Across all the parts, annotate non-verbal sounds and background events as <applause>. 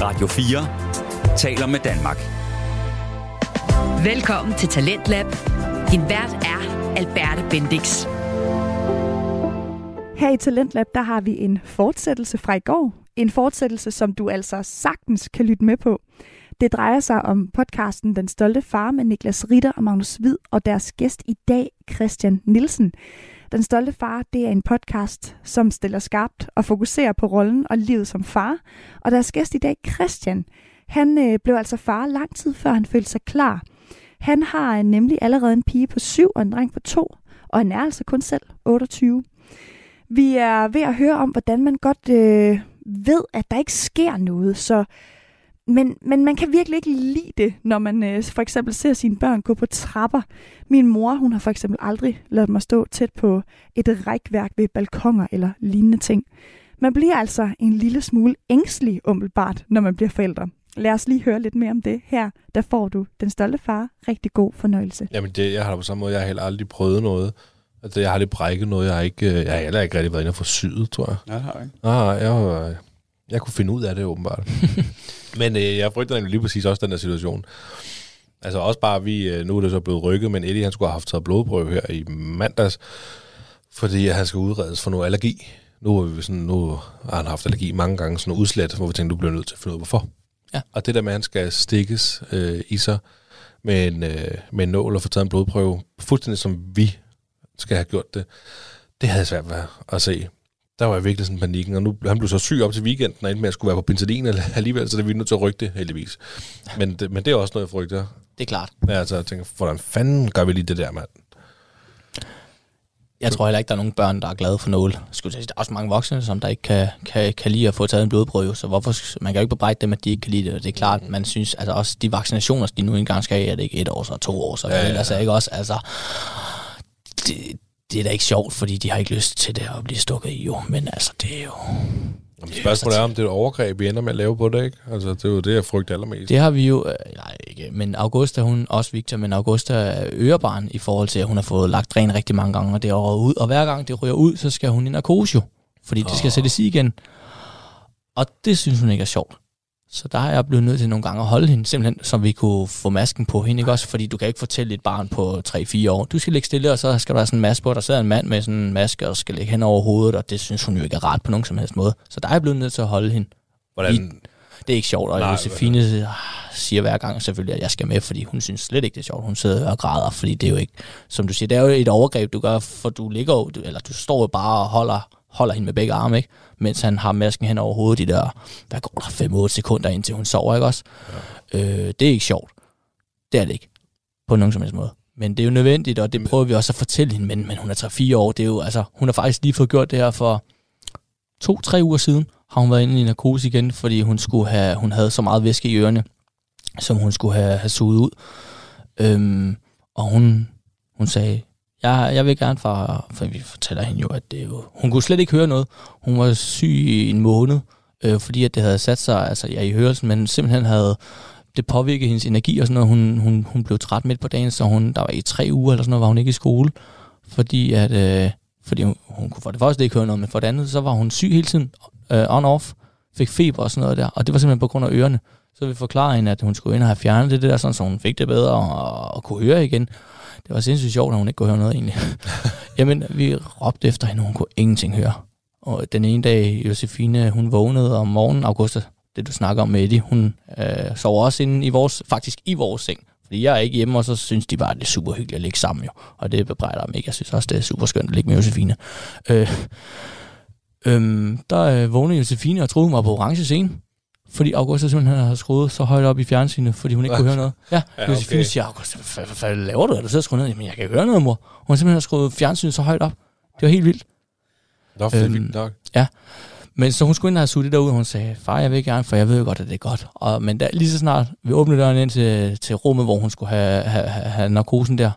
Radio 4 taler med Danmark. Velkommen til Talentlab. Din vært er Alberte Bendix. Her i Talentlab, der har vi en fortsættelse fra i går. En fortsættelse, som du altså sagtens kan lytte med på. Det drejer sig om podcasten Den Stolte Far med Niklas Ritter og Magnus Hvid og deres gæst i dag, Christian Nielsen. Den Stolte Far, det er en podcast, som stiller skarpt og fokuserer på rollen og livet som far. Og deres gæst i dag, Christian, han øh, blev altså far lang tid før han følte sig klar. Han har øh, nemlig allerede en pige på syv og en dreng på to, og han er altså kun selv 28. Vi er ved at høre om, hvordan man godt øh, ved, at der ikke sker noget, så men, men man kan virkelig ikke lide det, når man øh, for eksempel ser sine børn gå på trapper. Min mor, hun har for eksempel aldrig ladet mig stå tæt på et rækværk ved balkonger eller lignende ting. Man bliver altså en lille smule ængstelig umiddelbart, når man bliver forældre. Lad os lige høre lidt mere om det. Her, der får du den stolte far. Rigtig god fornøjelse. Jamen, det, jeg har på samme måde, jeg har heller aldrig prøvet noget. Altså, jeg har aldrig brækket noget. Jeg har, ikke, jeg har heller ikke rigtig været inde og få syet, tror jeg. Ja, det har jeg ikke. Nej, jeg, jeg kunne finde ud af det, åbenbart. <laughs> men øh, jeg frygter lige præcis også den der situation. Altså også bare, vi, øh, nu er det så blevet rykket, men Eddie han skulle have haft taget blodprøve her i mandags, fordi han skal udredes for noget allergi. Nu, er vi sådan, nu har han haft allergi mange gange, sådan noget udslæt, hvor vi tænkte, du bliver nødt til at finde ud af, hvorfor. Ja. Og det der med, at han skal stikkes øh, i sig med en, øh, med en nål og få taget en blodprøve, fuldstændig som vi skal have gjort det, det havde jeg svært ved at se. Der var jeg virkelig sådan panikken, og nu, han blev så syg op til weekenden, og endte med at skulle være på penicillin alligevel, så det er vi nødt til at rykke det, heldigvis. Men det, men det er også noget, jeg frygter. Det er klart. Ja, altså, jeg tænker, hvordan fanden gør vi lige det der, mand? Jeg tror heller ikke, der er nogen børn, der er glade for nål. Skulle sige, der er også mange voksne, som der ikke kan, kan, kan lide at få taget en blodprøve, så hvorfor, man kan jo ikke bebrejde dem, at de ikke kan lide det. Og det er klart, man synes, altså også de vaccinationer, de nu engang skal have, er det ikke et år, så to år, så ja, ja, ja. altså ikke også, altså, det, det er da ikke sjovt, fordi de har ikke lyst til det at blive stukket i, jo. Men altså, det er jo... Jamen, spørgsmålet er, om det er et overgreb, vi ender med at lave på det, ikke? Altså, det er jo det, jeg frygter allermest. Det har vi jo... Øh, nej, ikke. Men Augusta, hun også Victor, men Augusta er ørebarn i forhold til, at hun har fået lagt dræn rigtig mange gange, og det er ud. Og hver gang det ryger ud, så skal hun i narkose jo. Fordi oh. det skal sættes i igen. Og det synes hun ikke er sjovt. Så der har jeg blevet nødt til nogle gange at holde hende, simpelthen, så vi kunne få masken på hende, ikke også? Fordi du kan ikke fortælle et barn på 3-4 år, du skal ligge stille, og så skal der være sådan en maske på, der sidder en mand med sådan en maske, og skal ligge hen over hovedet, og det synes hun jo ikke er rart på nogen som helst måde. Så der er jeg blevet nødt til at holde hende. Hvordan? I, det er ikke sjovt, og Nej, Josefine hvad? siger hver gang selvfølgelig, at jeg skal med, fordi hun synes slet ikke, det er sjovt. Hun sidder og græder, fordi det er jo ikke, som du siger, det er jo et overgreb, du gør, for du ligger jo, eller du står jo bare og holder holder hende med begge arme, ikke? mens han har masken hen over hovedet de der, hvad går der, 5-8 sekunder indtil hun sover, ikke også? Ja. Øh, det er ikke sjovt. Det er det ikke. På nogen som helst måde. Men det er jo nødvendigt, og det prøver vi også at fortælle hende, men, men hun er 3-4 år, det er jo, altså, hun har faktisk lige fået gjort det her for to-tre uger siden, har hun været inde i narkose igen, fordi hun, skulle have, hun havde så meget væske i ørerne, som hun skulle have, have suget ud. Øhm, og hun, hun sagde, jeg, jeg vil gerne fra, for vi fortæller hende jo, at det jo, hun kunne slet ikke høre noget. Hun var syg i en måned, øh, fordi at det havde sat sig altså, ja, i hørelsen, men simpelthen havde det påvirket hendes energi og sådan noget. Hun, hun, hun blev træt midt på dagen, så hun, der var i tre uger eller sådan noget, var hun ikke i skole, fordi at, øh, fordi hun, hun kunne for det første ikke høre noget, men for det andet, så var hun syg hele tiden, øh, on-off, fik feber og sådan noget der, og det var simpelthen på grund af ørerne. Så vi forklarede hende, at hun skulle ind og have fjernet det der, sådan, så hun fik det bedre og, og kunne høre igen. Det var sindssygt sjovt, at hun ikke kunne høre noget egentlig. <laughs> Jamen, vi råbte efter hende, hun kunne ingenting høre. Og den ene dag, Josefine, hun vågnede om morgenen, Augusta, det du snakker om med Eddie, hun øh, sover også inde i vores, faktisk i vores seng. Fordi jeg er ikke hjemme, og så synes de bare, at det er super hyggeligt at ligge sammen jo. Og det bebrejder mig ikke. Jeg synes også, det er super skønt at ligge med Josefine. Øh, øh, der øh, vågnede Josefine og troede mig på orange scene. Fordi Augusta simpelthen har skruet så højt op i fjernsynet, fordi hun ikke kunne høre noget. Ja, ja Josefine okay. siger, Augusta, hvad, hvad, hvad, laver du? Er du sidder skruet ned? Jamen, jeg kan høre noget, mor. Hun simpelthen har skruet fjernsynet så højt op. Det var helt vildt. Nå, det øhm, vildt nok. Ja. Men så hun skulle ind og have suttet derude, og hun sagde, far, jeg vil gerne, for jeg ved godt, at det er godt. Og, men da, lige så snart vi åbnede døren ind til, til rummet, hvor hun skulle have, have, have narkosen der,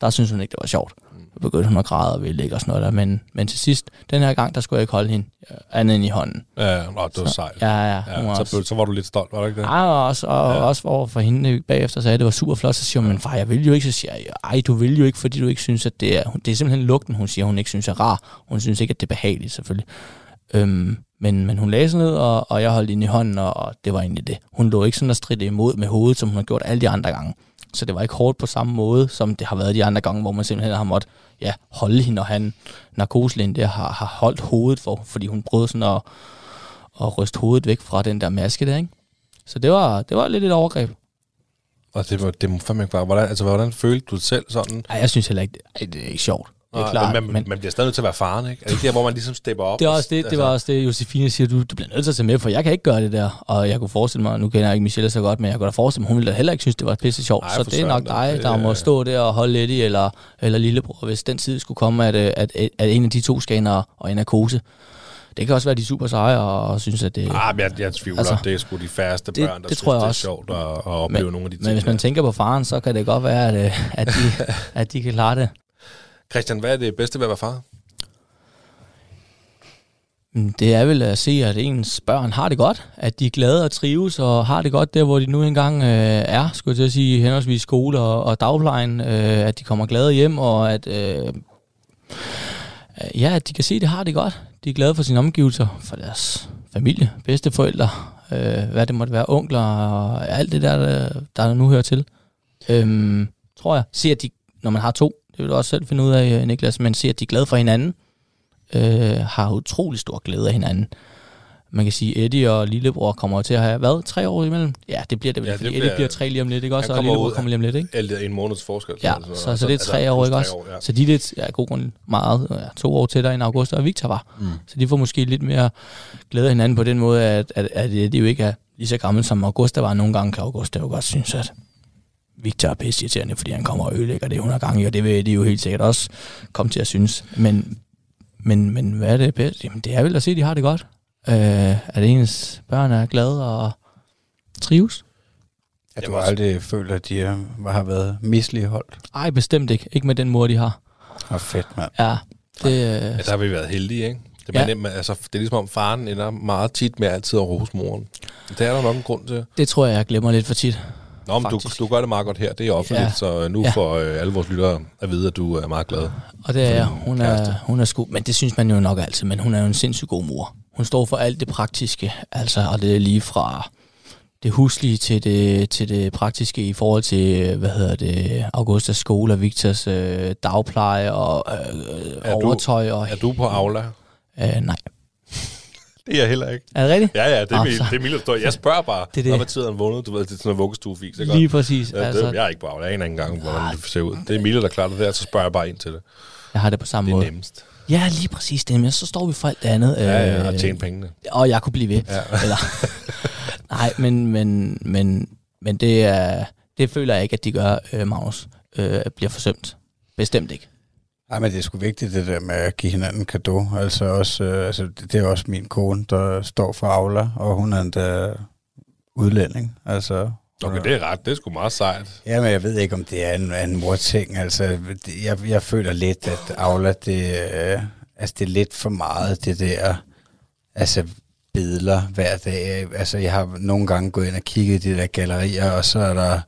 der synes hun ikke, det var sjovt. Begyndte hun at græde og ville ikke og sådan noget der. Men, men til sidst, den her gang, der skulle jeg ikke holde hende andet end i hånden. Ja, nå, det var sejt. Ja, ja. ja så, også, så var du lidt stolt, var du ikke det? Ja, og også, og ja. også over for hende bagefter sagde, at det var super flot. Så siger hun, men far, jeg vil jo ikke. Så siger jeg, ej, du vil jo ikke, fordi du ikke synes, at det er... Det er simpelthen lugten, hun siger, hun ikke synes er rar. Hun synes ikke, at det er behageligt, selvfølgelig. Øhm, Men, men hun lagde sig ned, og, og jeg holdt hende i hånden, og, og det var egentlig det. Hun lå ikke sådan at stride imod med hovedet, som hun har gjort alle de andre gange. Så det var ikke hårdt på samme måde, som det har været de andre gange, hvor man simpelthen har måttet ja, holde hende, og han, narkoselægen der, har, har holdt hovedet for, fordi hun prøvede sådan at, at ryste hovedet væk fra den der maske der, ikke? Så det var, det var lidt et overgreb. Og det må, det må fandme ikke være. Hvordan, altså, hvordan følte du det selv sådan? Ej, jeg synes heller ikke, ej, det er ikke sjovt. Det er Nej, klart, men, man, man bliver stadig nødt til at være faren, ikke? Er det der, hvor man ligesom stepper op? Det, er også det, det var også det, Josefine siger, du, du bliver nødt til at tage med, for jeg kan ikke gøre det der. Og jeg kunne forestille mig, nu kender jeg ikke Michelle så godt, men jeg kunne da forestille mig, hun ville da heller ikke synes, det var pisse sjovt. Ej, Så det er nok dig, der Det, må stå der og holde lidt i, eller, eller lillebror, hvis den tid skulle komme, at, øh, at, at en af de to skal ind og, og i narkose. Det kan også være, de er super seje og, synes, at det... Ah, men jeg, jeg tvivler, Altså, altså, det er sgu de færreste det- børn, der det synes, tror jeg det er også. sjovt at, at opleve men, nogle af de ting. Men hvis man tænker på faren, så kan det godt være, at, øh, at, de, <laughs> at de kan klare det. Christian, hvad er det bedste ved at være far? Mm, det er vel at se, at ens børn har det godt, at de er glade og trives og har det godt der, hvor de nu engang øh, er, skulle jeg til at sige, henholdsvis skole og, og dagplejen, øh, at de kommer glade hjem, og at, øh, ja, at de kan se, at de har det godt. De er glade for sine omgivelser, for deres familie, bedsteforældre, øh, hvad det måtte være, onkler og alt det der, der, der nu hører til. Øh, tror jeg. Se, at de, når man har to, det vil du også selv finde ud af, Niklas, men se, at de er glade for hinanden, øh, har utrolig stor glæde af hinanden. Man kan sige, Eddie og lillebror kommer til at have, hvad, tre år imellem? Ja, det bliver det Ja, det fordi bliver- Eddie bliver tre lige om lidt, ikke også? Og lillebror ud- kommer lige om lidt, ikke? Eller en måneds forskel. Ja, sådan noget. så, så det er tre år, ikke også? År, ja. Så de er lidt, ja, god grund meget, ja, to år tættere end August og Victor var. Mm. Så de får måske lidt mere glæde af hinanden på den måde, at, at, at det jo ikke er lige så gammel som Augusta var. Nogle gange kan Augusta jo godt synes, at Victor er pisse irriterende, fordi han kommer og ødelægger det 100 gange, og det vil de jo helt sikkert også komme til at synes. Men, men, men hvad er det bedste? Jamen, det er vel at se, at de har det godt. Øh, at ens børn er glade og trives. At du aldrig føler, at de øh, har været misligeholdt. Ej, bestemt ikke. Ikke med den mor, de har. Og fedt, mand. Ja, det, øh, Ja, der har vi været heldige, ikke? Det er, Ja. ja. nemt, altså, det er ligesom om faren ender meget tit med altid at rose moren. Det er der nok en grund til. det tror jeg, jeg glemmer lidt for tit. Nå, men du, Faktisk. du gør det meget godt her. Det er offentligt, Ja. så nu Ja. får øh, alle vores lyttere at vide, at du er meget glad. Og det er jeg. Hun er, hun er sgu, men det synes man jo nok altid, men hun er jo en sindssygt god mor. Hun står for alt det praktiske, altså, og det er lige fra det huslige til det, til det praktiske i forhold til, hvad hedder det, Augustas skole og Victors øh, dagpleje og øh, Er du- overtøj. Og, Er du på Aula? øh, nej. Det er jeg heller ikke. Er det rigtigt? Ja, ja, det er, Nå, min, så- det er min historie. Jeg spørger bare, Det er det. når betyder han vundet? Du ved, det er sådan noget vuggestuefis? Lige præcis. Ja, det, altså, jeg er ikke på. Jeg aner ikke engang, hvordan det ser ud. Det er Emilie, der klarer det der, så spørger jeg bare ind til det. jeg har det på samme Det er måde. nemmest. Ja, lige præcis det. Men så står vi for alt det andet. Ja, ja, og øh, tjene pengene. Og jeg kunne blive ved. Ja. Eller, <laughs> nej, men, men, men, men det, er, det føler jeg ikke, at de gør, øh, Magnus. Øh, bliver forsømt. Bestemt ikke. Ej, men det er sgu vigtigt, det der med at give hinanden kado. Altså også, øh, altså, det det er også min kone, der står for Aula, og hun er endda udlænding. Altså, Okay, det er ret. Det er sgu meget sejt. Ja, men jeg ved ikke, om det er en, en mor-ting. Altså, det- jeg, jeg føler lidt, at Aula, det, øh, altså, det er lidt for meget, det der, altså, billeder hver dag. Altså, jeg har nogle gange gået ind og kigget i de der gallerier, og så er der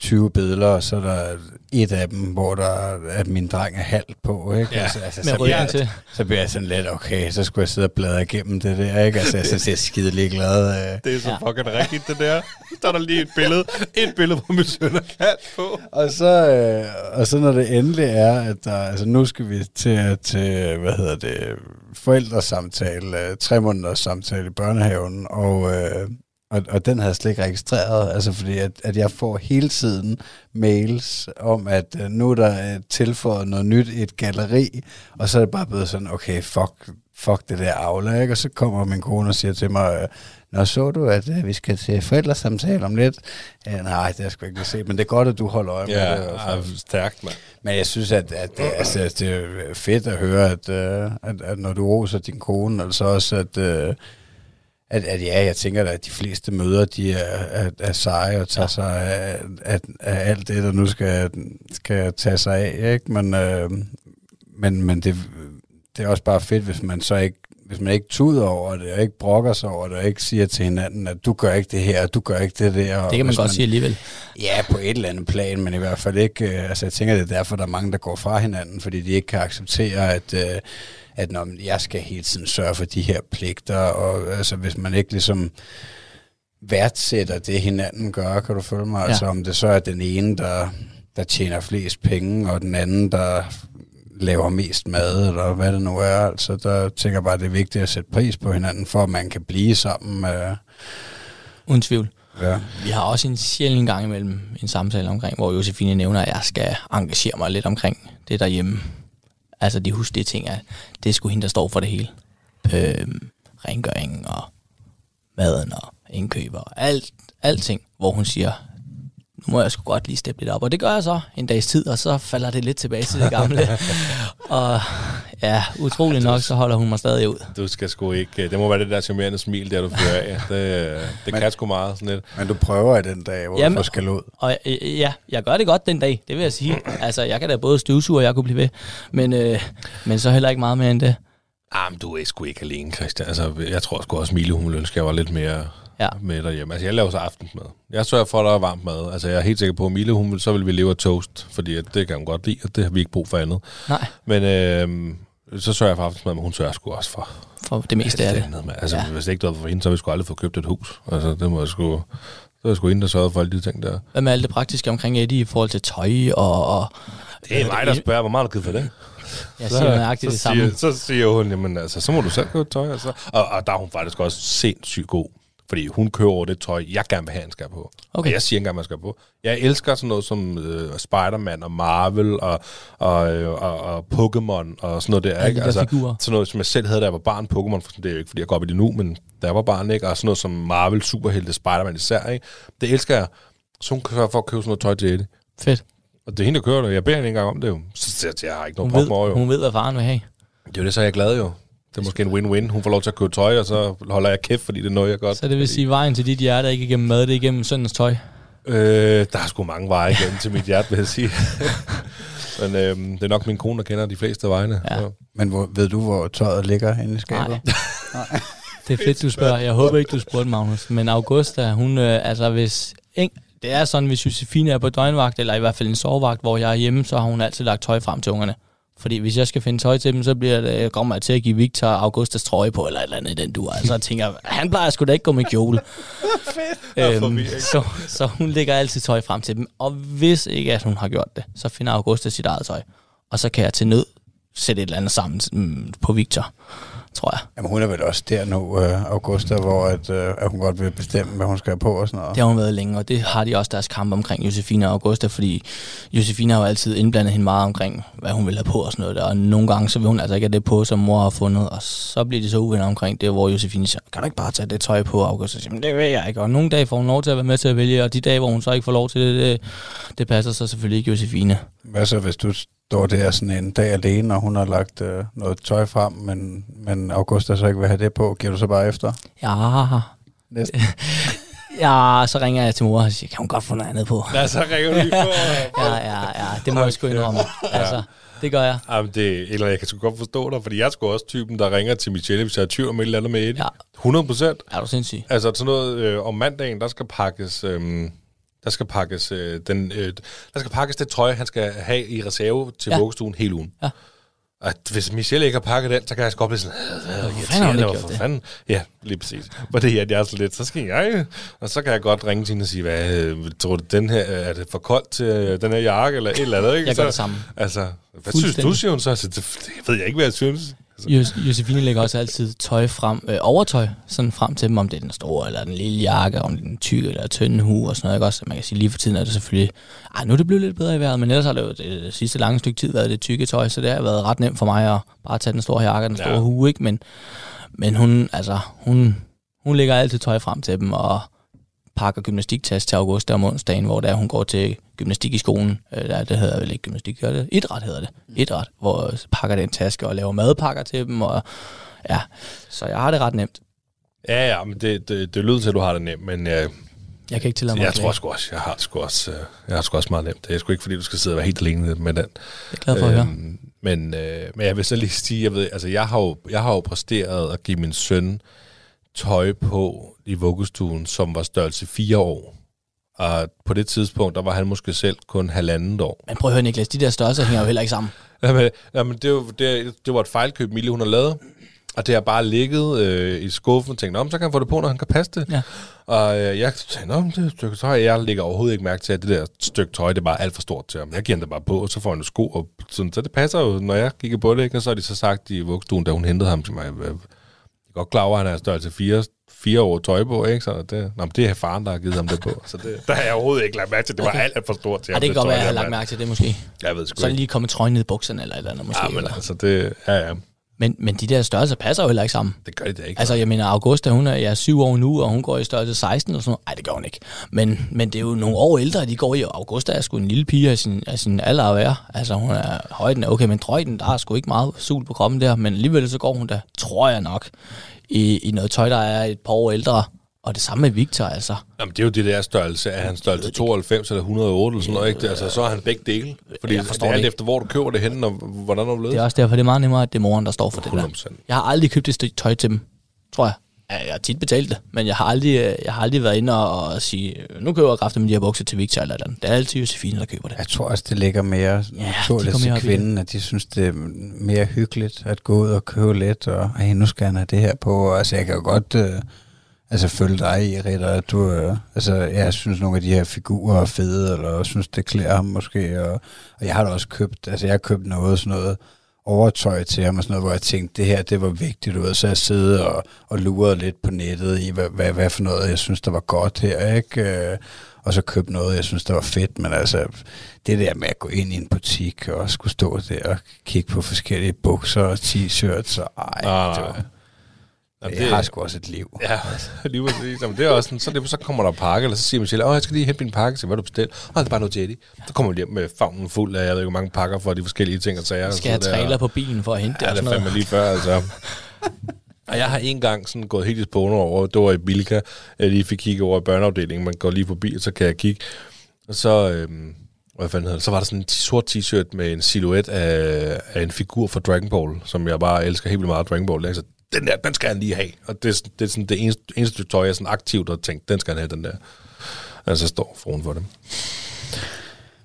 20 billeder, og så er der et af dem, hvor der er, at min dreng er halvt på, ikke? Ja, altså, altså, Med så, bliver, jeg, til. så bliver jeg sådan lidt, okay, så skulle jeg sidde og bladre igennem det der, ikke? Altså, jeg synes, jeg er skide ligeglad. Øh. Det er så Ja. fucking rigtigt, det der. Så er der lige et billede. Et billede, hvor min søn er halvt på. Og så, øh, og så når det endelig er, at der, altså nu skal vi til, til hvad hedder det, forældresamtale, øh, tre måneders samtale i børnehaven, og, øh, og, og den havde jeg slet ikke registreret, altså fordi at, at jeg får hele tiden mails om, at øh, nu er der øh, tilføjet noget nyt i et galleri, og så er det bare blevet sådan, okay, fuck, fuck det der Aula, ikke? Og så kommer min kone og siger til mig, øh, Nå, så du, at øh, vi skal til forældresamtale om lidt? Ja, nej, det har jeg sgu ikke set, men det er godt, at du holder øje med Ja, det. ja, stærkt, mand. Men jeg synes, at, at det, altså, det er fedt at høre, at, at, at når du roser din kone, altså også, at, at, at ja, jeg tænker da, at de fleste møder, de er, er, er seje og tager sig af, af, af alt det, der nu skal, skal tage sig af, ikke? Men, øh, men, men det, det er også bare fedt, hvis man så ikke hvis man ikke tuder over det, og ikke brokker sig over det, og ikke siger til hinanden, at du gør ikke det her, og du gør ikke det der. og Det kan man godt sige alligevel. Ja, på et eller andet plan, men i hvert fald ikke... Øh, altså, jeg tænker, det er derfor, der er mange, der går fra hinanden, fordi de ikke kan acceptere, at, øh, at når jeg skal hele tiden sørge for de her pligter, og altså hvis man ikke ligesom værdsætter det, hinanden gør, kan du følge mig? Ja. Altså om det så er den ene, der, der tjener flest penge, og den anden, der laver mest mad, eller hvad det nu er. Altså, der tænker jeg bare, at det er vigtigt at sætte pris på hinanden, for at man kan blive sammen. Øh. Uden tvivl. Ja. Vi har også en sjældent gang imellem en samtale omkring, hvor Josefine nævner, at jeg skal engagere mig lidt omkring det derhjemme. Altså de huslige ting, at det er sgu hende, der står for det hele. Øhm, rengøringen og maden og indkøb og alt, alting, hvor hun siger, nu må jeg sgu godt lige steppe lidt op. Og det gør jeg så en dags tid, og så falder det lidt tilbage til det gamle. <laughs> og ja, utrolig nok, så holder hun mig stadig ud. Du skal sgu ikke... Det må være det der charmerende smil, der du fører af. Det, det men, kan sgu meget sådan lidt. Men du prøver i den dag, hvor Jamen, du skal ud. Og ja, jeg gør det godt den dag, det vil jeg sige. altså, jeg kan da både støvsuge, og jeg kunne blive ved. Men, øh, men så heller ikke meget mere end det. Ah, men du er sgu ikke alene, Christian. Altså, jeg tror sgu også, Mille, hun ville ønske, jeg var lidt mere ja. med derhjemme. Altså, jeg laver så aftensmad. Jeg sørger for, at der er varmt mad. Altså, jeg er helt sikker på, at Mille, hun vil, så vil vi leve af toast, fordi at det kan hun godt lide, og det har vi ikke brug for andet. Nej. Men øh, så sørger jeg for aftensmad, men hun sørger sgu også for... For det meste af det. Andet, altså, ja. hvis det ikke var for hende, så ville vi sgu aldrig få købt et hus. Altså, det må jeg sgu... Så er sgu hende, der sørger for alle de ting der. Hvad med alt det praktiske omkring Eddie i forhold til tøj og... og det er mig, der spørger, hvor meget du givet for det. Jeg siger nøjagtigt det samme. Så siger hun, jamen altså, så må du selv købe tøj. Altså. Og, og der er hun faktisk også sindssygt god fordi hun kører over det tøj, jeg gerne vil have, han skal på. Okay. Og jeg siger engang, man skal på. Jeg elsker sådan noget som øh, Spider-Man og Marvel og, og, øh, og, og Pokémon og sådan noget der. Ikke? Altså, sådan noget, som jeg selv havde, da jeg var barn. Pokémon, for det er jo ikke, fordi jeg går op i det nu, men da jeg var barn, ikke? og sådan noget som Marvel, Superhelte, Spider-Man især. Ikke? Det elsker jeg. Så hun kan for at købe sådan noget tøj til det. Fedt. Og det er hende, der kører det. Jeg beder hende ikke engang om det jo. Så jeg, jeg har ikke noget hun ved, jo. Hun ved, hvad faren vil have. Det er jo det, så er jeg glad jo. Det er måske en win-win. Hun får lov til at købe tøj, og så holder jeg kæft, fordi det er noget, jeg godt. Så det vil sige, at vejen til dit hjerte er ikke igennem mad, det er igennem søndens tøj? Øh, der er sgu mange veje igennem til mit hjerte, vil jeg sige. <laughs> Men øh, det er nok min kone, der kender de fleste vejene. Ja. Ja. Men hvor, ved du, hvor tøjet ligger inde i skabet? Nej. Nej. <laughs> Det er fedt, du spørger. Jeg håber ikke, du spurgte, Magnus. Men Augusta, hun, øh, altså hvis... Ikke, det er sådan, hvis Josefine er på døgnvagt, eller i hvert fald en sovevagt, hvor jeg er hjemme, så har hun altid lagt tøj frem til ungerne. Fordi hvis jeg skal finde tøj til dem, så bliver det, kommer jeg til at give Victor Augustas trøje på, eller et eller andet i den du. Altså jeg tænker, han plejer sgu da ikke gå med kjole. <laughs> øhm, så, så hun lægger altid tøj frem til dem. Og hvis ikke at hun har gjort det, så finder Augusta sit eget tøj. Og så kan jeg til nød sætte et eller andet sammen mm, på Victor tror jeg. Jamen hun er vel også der nu, uh, Augusta, hvor at, uh, at hun godt vil bestemme, hvad hun skal have på og sådan noget. Det har hun været længe, og det har de også deres kamp omkring Josefina og Augusta, fordi Josefina har jo altid indblandet hende meget omkring, hvad hun vil have på og sådan noget der, og nogle gange så vil hun altså ikke have det på, som mor har fundet, og så bliver de så uvenner omkring det, hvor Josefine siger, kan du ikke bare tage det tøj på, Augusta siger, det vil jeg ikke, og nogle dage får hun lov til at være med til at vælge, og de dage, hvor hun så ikke får lov til det, det, det passer så selvfølgelig ikke Josefine. Hvad så, hvis du står der sådan en dag alene, og hun har lagt øh, noget tøj frem, men, men Augusta så ikke vil have det på, giver du så bare efter? Ja. Næsten. <laughs> ja, så ringer jeg til mor og siger, kan hun godt få noget andet på? Ja, så ringer du lige på. <laughs> ja, ja, ja, det må jeg sgu indrømme. Altså, det gør jeg. Jamen, det, eller jeg kan sgu godt forstå dig, fordi jeg er sgu også typen, der ringer til Michelle, hvis jeg er tvivl om et eller andet med Eddie. Ja. 100 procent. Er du sindssyg? Altså sådan noget, øh, om mandagen, der skal pakkes... Øh, der skal pakkes øh, den, øh, der skal pakkes det tøj, han skal have i reserve til ja. vuggestuen hele ugen. Ja. Og hvis Michelle ikke har pakket den, så kan jeg godt blive sådan, Hvorfor fanden har for fanden? Ja, lige præcis. Hvor det er, at jeg er så lidt, så skal jeg, og så kan jeg godt ringe til hende og sige, hvad, øh, tror du, den her, er det for koldt til øh, den her jakke, eller et eller andet, <laughs> ikke? Jeg gør det samme. Altså, hvad synes du, siger hun så? Altså, det, det ved jeg ikke, hvad jeg synes. Altså. Josefine lægger også altid tøj frem, øh, overtøj, sådan frem til dem, om det er den store eller den lille jakke, om det er den tykke eller tynde hue og sådan noget. Ikke? Også, man kan sige, lige for tiden er det selvfølgelig, ej, nu er det blevet lidt bedre i vejret, men ellers har det jo det, det sidste lange stykke tid været det tykke tøj, så det har været ret nemt for mig at bare tage den store jakke og den store ja. hue, ikke? Men, men hun, altså, hun, hun lægger altid tøj frem til dem, og pakker gymnastiktas til august om onsdagen, hvor der hun går til gymnastik i skolen. Øh, der, det hedder vel ikke gymnastik, gør det? Idræt hedder det. Mm. Idræt, hvor pakker den taske og laver madpakker til dem. Og, ja, så jeg har det ret nemt. Ja, ja, men det, det, det lyder til, at du har det nemt, men... Øh, jeg kan ikke tillade mig Jeg tror sgu også, jeg har sgu også, øh, jeg har sgu også meget nemt. Det er sgu ikke, fordi du skal sidde og være helt alene med den. Jeg er glad for at høre. Øhm, men, øh, men jeg vil så lige sige, jeg, ved, altså, jeg, har jo, jeg har jo præsteret at give min søn tøj på i vuggestuen, som var størrelse fire år. Og på det tidspunkt, der var han måske selv kun halvandet år. Men prøv at høre, Niklas, de der størrelser hænger jo heller ikke sammen. <laughs> Jamen, jamen det, var, det, det var et fejlkøb, Mille hun har lavet. Og det har bare ligget øh, i skuffen og tænkt, men så kan han få det på, når han kan passe det. Ja. Og øh, jeg tænkte, men det er et stykke tøj. Jeg lægger overhovedet ikke mærke til, at det der stykke tøj, det er bare alt for stort til ham. Jeg giver han det bare på, og så får han jo sko. Og sådan, så det passer jo, når jeg kigger på det. Ikke? Og så har de så sagt i vuggestuen, da hun hentede ham til mig, er godt klar over, at han er størrelse 4, fire år tøj på, ikke? Så det, nå, men det er faren, der har givet ham det på. Så det, der har jeg overhovedet ikke lagt mærke til. Det var Okay. alt for stort til Ja, ham. det kan godt være, at jeg har lagt mærke til det måske. Jeg ved sgu Så er ikke. lige kommet trøjen ned i bukserne eller et eller andet måske. Ja, men eller- altså, det, ja, ja, men, men de der størrelser passer jo heller ikke sammen. det gør det da ikke. Altså, jeg mener, Augusta, hun er ja, syv år nu, og hun går i størrelse 16 eller sådan noget. Nej, det gør hun ikke. Men, men det er jo nogle år ældre, de går i, og Augusta er sgu en lille pige af sin, af sin alder at være. Altså, hun er højden er okay, men drøjden, der er sgu ikke meget sul på kroppen der, men alligevel så går hun da, tror jeg nok, i, i noget tøj, der er et par år ældre. Og det samme med Victor, altså. Jamen, det er jo det der størrelse. Er han størrelse 92 eller 108 eller sådan noget, ikke? Det, altså, så er han begge dele. Fordi Jeg det forstår er det alt ikke. efter, hvor du køber det henne, og hvordan du blevet. Det er også derfor, det er meget nemmere, at det er moren, der står for det der. 100%. Jeg har aldrig købt et stykke tøj til dem, tror jeg. Ja, jeg har tit betalt det, men jeg har aldrig, jeg har aldrig været inde og, og sige, nu køber jeg kraftigt med de her bukser til Victor eller et eller andet. Det er altid Josefine, der køber det. Jeg tror også, det ligger mere naturligt går mere til det. kvinden, at de synes, det er mere hyggeligt at gå ud og købe lidt, og hey, nu skal han have det her på. Altså, jeg kan jo godt øh, altså, følge dig i, Ritter, at du, øh, altså, jeg synes, nogle af de her figurer er fede, eller synes, det klæder ham måske, og, og jeg har da også købt, altså, jeg har købt noget, sådan noget, overtøj til ham og sådan noget, hvor jeg tænkte, det her, det var vigtigt, du ved, så jeg sidder og, og lurede lidt på nettet i, hvad, hvad, hvad for noget, jeg synes, der var godt her, ikke? Øh, og så købte noget, jeg synes, der var fedt, men altså, det der med at gå ind i en butik og skulle stå der og kigge på forskellige bukser og t-shirts, og ej, Nej, det var, Jamen, jeg har sgu også et liv. Ja, <laughs> lige præcis. Jamen, det er også sådan, så, det, så kommer der pakke, eller så siger Michelle, åh, jeg skal lige hente min pakke, så hvad du bestilt? Åh, det er bare noget Jetty. Så kommer vi hjem med favnen fuld af, jeg ved ikke, hvor mange pakker for de forskellige ting og sager. Skal jeg det er- trailer på bilen for at hente det Ja, det er fandme lige før, altså. Og jeg har en gang sådan gået helt i spåne over, det var i Bilka, jeg lige fik kigge over i børneafdelingen, man går lige forbi, og så kan jeg kigge. Og så, øhm, hvad fanden hedder det, så var der sådan en t- sort t-shirt med en silhuet af, af en figur fra Dragon Ball, som jeg bare elsker helt vildt meget Dragon Ball. Jeg så, den der, den skal han lige have. Og det, er sådan- det er sådan det eneste, eneste stykke tøj, jeg sådan aktivt har tænkt, den skal han have, den der. Altså, jeg står foran for dem.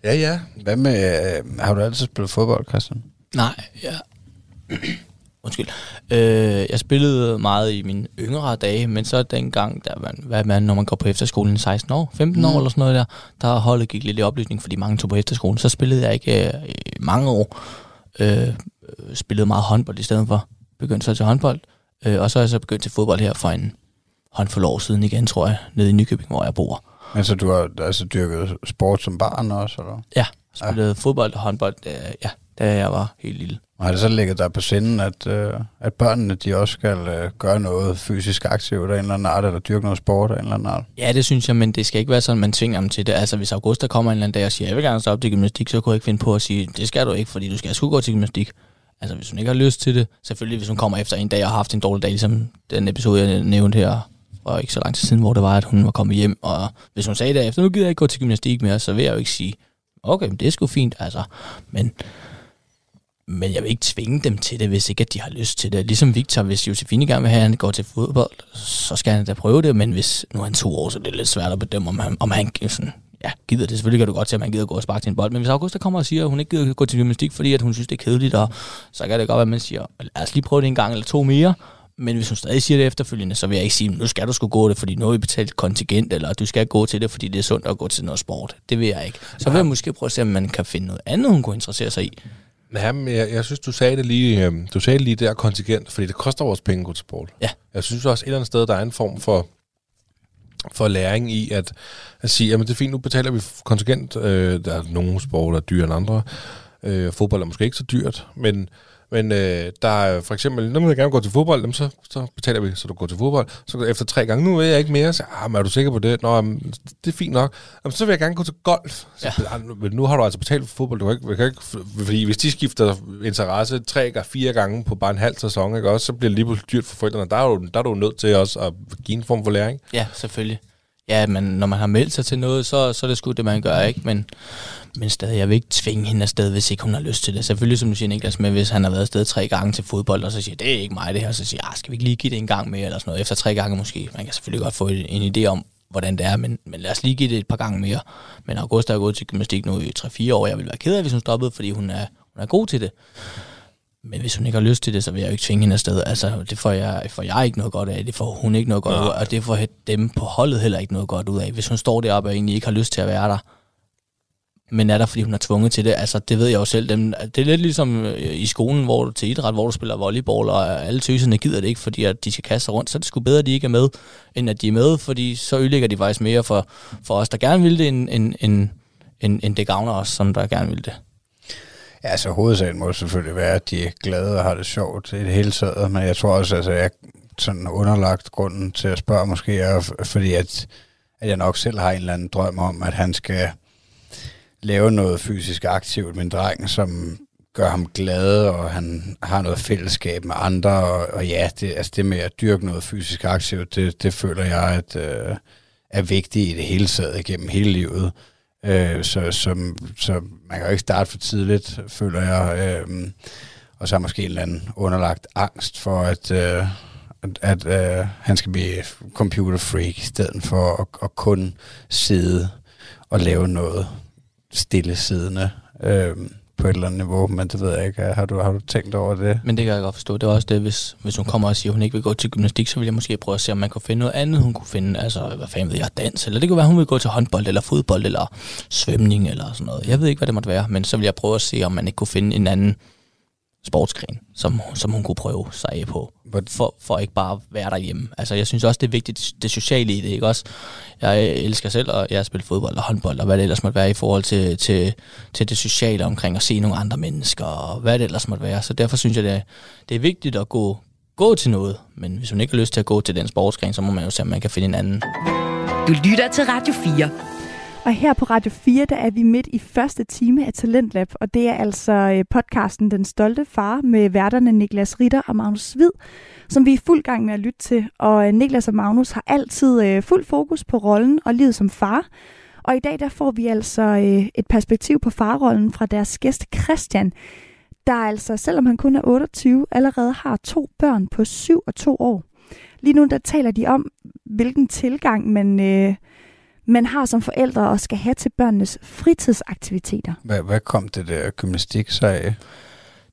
Ja, ja. Hvad med, øh, har du altid spillet fodbold, Christian? Nej, ja. <clears throat> Undskyld. Øh, jeg spillede meget i mine yngre dage, men så dengang, der man, hvad man, når man går på efterskolen i 16 år, 15 mm. år eller sådan noget der, der holdet gik lidt i oplysning, fordi mange tog på efterskolen, så spillede jeg ikke øh, i mange år. Øh, øh, spillede meget håndbold i stedet for. Begyndte så til håndbold, øh, og så er jeg så begyndt til fodbold her for en håndfuld år siden igen, tror jeg, nede i Nykøbing, hvor jeg bor. Men så du har altså dyrket sport som barn også, eller? Ja, spillede ja. fodbold og håndbold, øh, ja, da jeg var helt lille. Og har det så ligget der på sinden, at, øh, at børnene de også skal øh, gøre noget fysisk aktivt af en eller anden art, eller dyrke noget sport af en eller anden art? Ja, det synes jeg, men det skal ikke være sådan, man tvinger dem til det. Altså, hvis Augusta kommer en eller anden dag og siger, jeg vil gerne stå op til gymnastik, så kunne jeg ikke finde på at sige, det skal du ikke, fordi du skal sgu gå til gymnastik. Altså, hvis hun ikke har lyst til det, selvfølgelig hvis hun kommer efter en dag og har haft en dårlig dag, ligesom den episode, jeg nævnte her, og ikke så lang tid siden, hvor det var, at hun var kommet hjem, og hvis hun sagde derefter, nu gider jeg ikke gå til gymnastik mere, så vil jeg jo ikke sige, okay, men det er sgu fint, altså, men men jeg vil ikke tvinge dem til det, hvis ikke at de har lyst til det. Ligesom Victor, hvis Josefine gerne vil have, at han går til fodbold, så skal han da prøve det, men hvis nu er han to år, så er det lidt svært at bedømme, om han, om han sådan, ja, gider det. Selvfølgelig kan du godt til, at man gider gå og sparke til en bold, men hvis Augusta kommer og siger, at hun ikke gider gå til gymnastik, fordi at hun synes, det er kedeligt, og så kan det godt være, at man siger, lad os lige prøve det en gang eller to mere, men hvis hun stadig siger det efterfølgende, så vil jeg ikke sige, nu skal du sgu gå det, fordi nu har vi betalt kontingent, eller du skal gå til det, fordi det er sundt at gå til noget sport. Det vil jeg ikke. Så vil jeg måske prøve at se, om man kan finde noget andet, hun kunne interessere sig i. Ja, men jeg, jeg synes, du sagde det lige, øh, du sagde det lige der kontingent, fordi det koster vores penge at gå til sport. Ja. Jeg synes også et eller andet sted, der er en form for, for læring i at, at sige, jamen det er fint, nu betaler vi kontingent. Øh, der er nogle sport, der er dyrere end andre. Øh, fodbold er måske ikke så dyrt, men, men øh, der er for eksempel, vil jeg gerne gå til fodbold, jamen, så, så betaler vi, så du går til fodbold. Så efter tre gange, nu vil jeg ikke mere, så ah, men er du sikker på det? Nå, jamen, det er fint nok. Jamen, så vil jeg gerne gå til golf. Så, Ja. ja. nu, nu har du altså betalt for fodbold, du kan ikke, kan ikke, fordi hvis de skifter interesse tre eller fire gange på bare en halv sæson, ikke, også, så bliver det lige pludselig dyrt for forældrene. Der er, du, der er du nødt til også at give en form for læring. Ja, selvfølgelig. Ja, men når man har meldt sig til noget, så, så er det sgu det, man gør, ikke? Men, men stadig, jeg vil ikke tvinge hende afsted, hvis ikke hun har lyst til det. Selvfølgelig, som du siger, Niklas, med hvis han har været afsted tre gange til fodbold, og så siger, det er ikke mig det her, så siger jeg, ah, skal vi ikke lige give det en gang mere, eller sådan noget, efter tre gange måske. Man kan selvfølgelig godt få en, en idé om, hvordan det er, men, men lad os lige give det et par gange mere. Men Augusta er gået til gymnastik nu i 3-4 år. Jeg vil være ked af, hvis hun stoppede, fordi hun er Hun er god til det. Men hvis hun ikke har lyst til det, så vil jeg jo ikke tvinge hende afsted. Altså, det får jeg, får jeg ikke noget godt af, det får hun ikke noget godt ud af, og det får dem på holdet heller ikke noget godt ud af. Hvis hun står deroppe og egentlig ikke har lyst til at være der, men er der, fordi hun er tvunget til det. Altså, det ved jeg jo selv. Dem, det er lidt ligesom øh, i skolen, hvor du til idræt, hvor du spiller volleyball, og alle tøserne gider det ikke, fordi at de skal kaste sig rundt. Så er det sgu bedre, at de ikke er med, end at de er med, fordi så ødelægger de faktisk mere for, for os, der gerne vil det, end, end, end, end, end det gavner os, som der gerne vil det. Ja, altså hovedsagen må selvfølgelig være, at de er glade og har det sjovt i det hele taget, men jeg tror også, altså jeg sådan underlagt grunden til at spørge måske er, fordi at, at jeg nok selv har en eller anden drøm om, at han skal lave noget fysisk aktivt med en dreng, som gør ham glad, og han har noget fællesskab med andre, og, og ja, det, altså det med at dyrke noget fysisk aktivt, det, det føler jeg at, øh, er vigtigt i det hele taget gennem hele livet. Øh, så, så, så man kan jo ikke starte for tidligt, føler jeg. Øh, og så er måske en eller anden underlagt angst for, at, øh, at, at øh, han skal blive computer freak, i stedet for at, at kun sidde og lave noget stillesiddende øh, på et eller andet niveau, men det ved jeg ikke. Har du, har du tænkt over det? Men det kan jeg godt forstå. Det er også det, hvis, hvis hun kommer og siger, at hun ikke vil gå til gymnastik, så vil jeg måske prøve at se, om man kan finde noget andet, hun kunne finde. Altså, hvad fanden ved jeg, dans, eller det kunne være, hun vil gå til håndbold, eller fodbold, eller svømning, eller sådan noget. Jeg ved ikke, hvad det måtte være, men så vil jeg prøve at se, om man ikke kunne finde en anden sportsgren, som, som hun kunne prøve sig af på, for, for ikke bare at være derhjemme. Altså, jeg synes også, det er vigtigt, det sociale i det, ikke også? Jeg elsker selv, og jeg spiller fodbold og håndbold, og hvad det ellers måtte være i forhold til, til, til det sociale omkring at se nogle andre mennesker, og hvad det ellers måtte være. Så derfor synes jeg, det er, det er vigtigt at gå, gå til noget, men hvis man ikke har lyst til at gå til den sportsgren, så må man jo se, om man kan finde en anden. Du lytter til Radio 4. Og her på Radio 4, der er vi midt i første time af Talentlab, og det er altså øh, podcasten Den Stolte Far med værterne Niklas Ritter og Magnus Hvid, som vi er i fuld gang med at lytte til. Og øh, Niklas og Magnus har altid øh, fuld fokus på rollen og livet som far. Og i dag der får vi altså øh, et perspektiv på farrollen fra deres gæst Christian, der altså, selvom han kun er 28, allerede har to børn på 7 og 2 år. Lige nu der taler de om, hvilken tilgang man... Øh, man har som forældre og skal have til børnenes fritidsaktiviteter. Hvad, hvad kom det der gymnastik så af?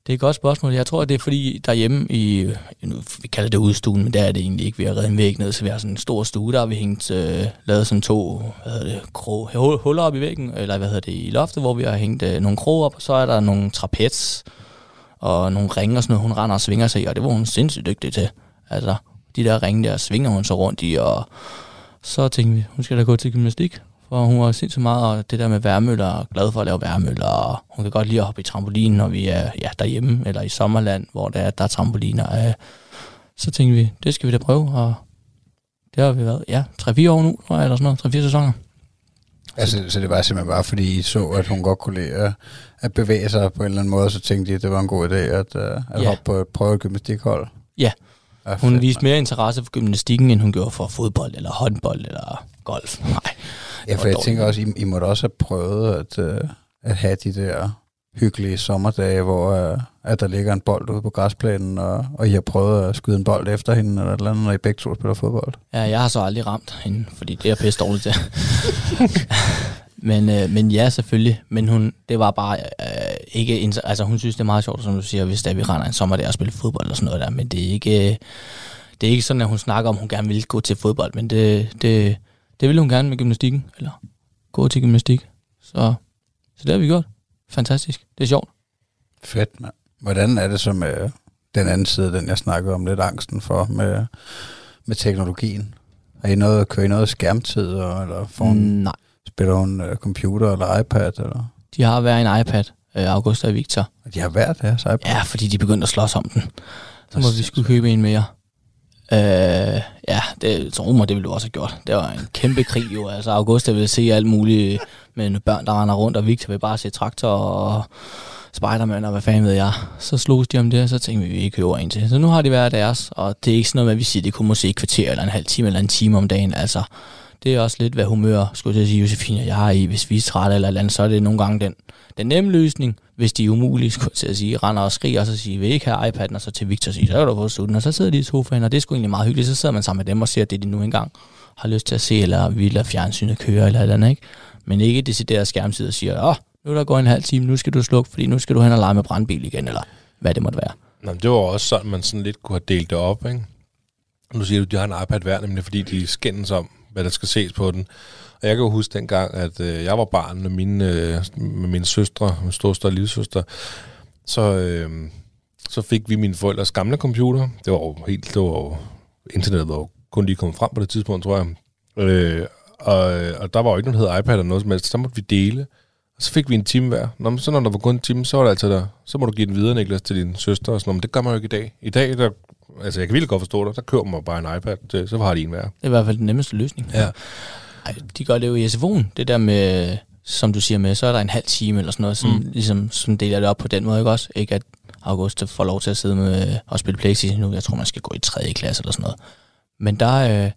Det er et godt spørgsmål. Jeg tror, det er fordi derhjemme i, nu, vi kalder det udstuen, men der er det egentlig ikke. Vi har reddet en væg ned, så vi har sådan en stor stue, der har vi hængt, øh, lavet sådan to hvad hedder det, krog, huller op i væggen, eller hvad hedder det, i loftet, hvor vi har hængt øh, nogle kroge op, og så er der nogle trapez og nogle ringe og sådan noget, hun render og svinger sig i, og det var hun sindssygt dygtig til. Altså, de der ringe der svinger hun så rundt i, og så tænkte vi, hun skal da gå til gymnastik, for hun var sindssygt meget og det der med værmøller, og glad for at lave værmøller, og hun kan godt lide at hoppe i trampolin, når vi er ja, derhjemme, eller i sommerland, hvor der er, der er trampoliner. Så tænkte vi, det skal vi da prøve, og det har vi været, ja, 3-4 år nu, tror jeg, eller sådan noget, 3-4 sæsoner. Altså, så det var simpelthen bare, fordi I så, at hun godt kunne lide at, at bevæge sig på en eller anden måde, så tænkte I, at det var en god idé at, øh, at ja. hoppe på et prøve gymnastikhold? Ja, Ja, hun viste mere interesse for gymnastikken, end hun gjorde for fodbold, eller håndbold, eller golf. Nej. Ja, for jeg tænker også, I, I måtte også have prøvet at, uh, at have de der hyggelige sommerdage, hvor uh, at der ligger en bold ude på græsplænen, og, og I har prøvet at skyde en bold efter hende, eller et eller andet, når I begge to spiller fodbold. Ja, jeg har så aldrig ramt hende, fordi det er pisse dårligt til. <laughs> <laughs> Men, øh, men ja, selvfølgelig. Men hun, det var bare øh, ikke... Altså, hun synes, det er meget sjovt, som du siger, hvis der vi render en sommer der og spiller fodbold og sådan noget der. Men det er ikke... Det er ikke sådan, at hun snakker om, hun gerne vil gå til fodbold, men det, det, det vil hun gerne med gymnastikken, eller gå til gymnastik. Så, så det har vi gjort. Fantastisk. Det er sjovt. Fedt, mand. Hvordan er det så med den anden side, den jeg snakkede om lidt angsten for, med, med teknologien? Er I noget, kører I noget skærmtid, eller får mm, Nej. Spiller hun uh, computer eller iPad? Eller? De har hver en iPad, Augusta og Victor. Og de har hver deres iPad? Ja, fordi de begyndte at slås om den. Så må vi skulle købe en mere. Uh, ja, det, så rummer det ville du også have gjort. Det var en kæmpe krig jo. Altså Augusta ville se alt muligt med børn, der render rundt, og Victor vil bare se traktor og Spider-Man og hvad fanden ved jeg. Så slogs de om det, og så tænkte vi, at vi ikke køber en til. Så nu har de været deres, og det er ikke sådan noget med, at vi siger, at det kunne måske et kvarter eller en halv time eller en time om dagen. Altså, det er også lidt, hvad humør, skulle jeg sige, Josefine, jeg har i. Hvis vi er trætte eller andet, så er det nogle gange den, den nemme løsning. Hvis de er umulige, skulle jeg sige, render og skriger, og så siger, vi ikke have iPad'en, og så til Victor siger, så er du på studien, og så sidder de i sofaen, og det er sgu egentlig meget hyggeligt. Så sidder man sammen med dem og ser det, de nu engang har lyst til at se, eller vil lader fjernsynet køre, eller eller andet, ikke? Men ikke decideret skærmtid og siger, åh, nu er der gået en halv time, nu skal du slukke, fordi nu skal du hen og lege med brandbil igen, eller hvad det måtte være. Nå, det var også sådan, man sådan lidt kunne have delt det op, ikke? Nu siger du, de har en iPad hver, nemlig fordi de skændes om, hvad der skal ses på den. Og jeg kan jo huske dengang, at øh, jeg var barn med mine, øh, med mine søstre, min storsøster og lillesøster, så, øh, så fik vi mine forældres gamle computer. Det var jo helt, det var jo, internettet var jo kun lige kommet frem på det tidspunkt, tror jeg. Øh, og, og der var jo ikke noget, der hed iPad eller noget som helst. Så måtte vi dele. Og så fik vi en time hver. Nå, men så når der var kun en time, så var det altså der. Så må du give den videre, Niklas, til din søster og sådan noget. Men det gør man jo ikke i dag. I dag, der, altså jeg kan virkelig godt forstå det, der kører man bare en iPad, til, så har de en hver. Det er i hvert fald den nemmeste løsning. Ja. Ej, de gør det jo i SFO'en, det der med, som du siger med, så er der en halv time eller sådan noget, som, mm. ligesom, som deler det op på den måde, ikke også? Ikke at August får lov til at sidde med og spille Playstation nu, jeg tror, man skal gå i 3. klasse eller sådan noget. Men der, øh,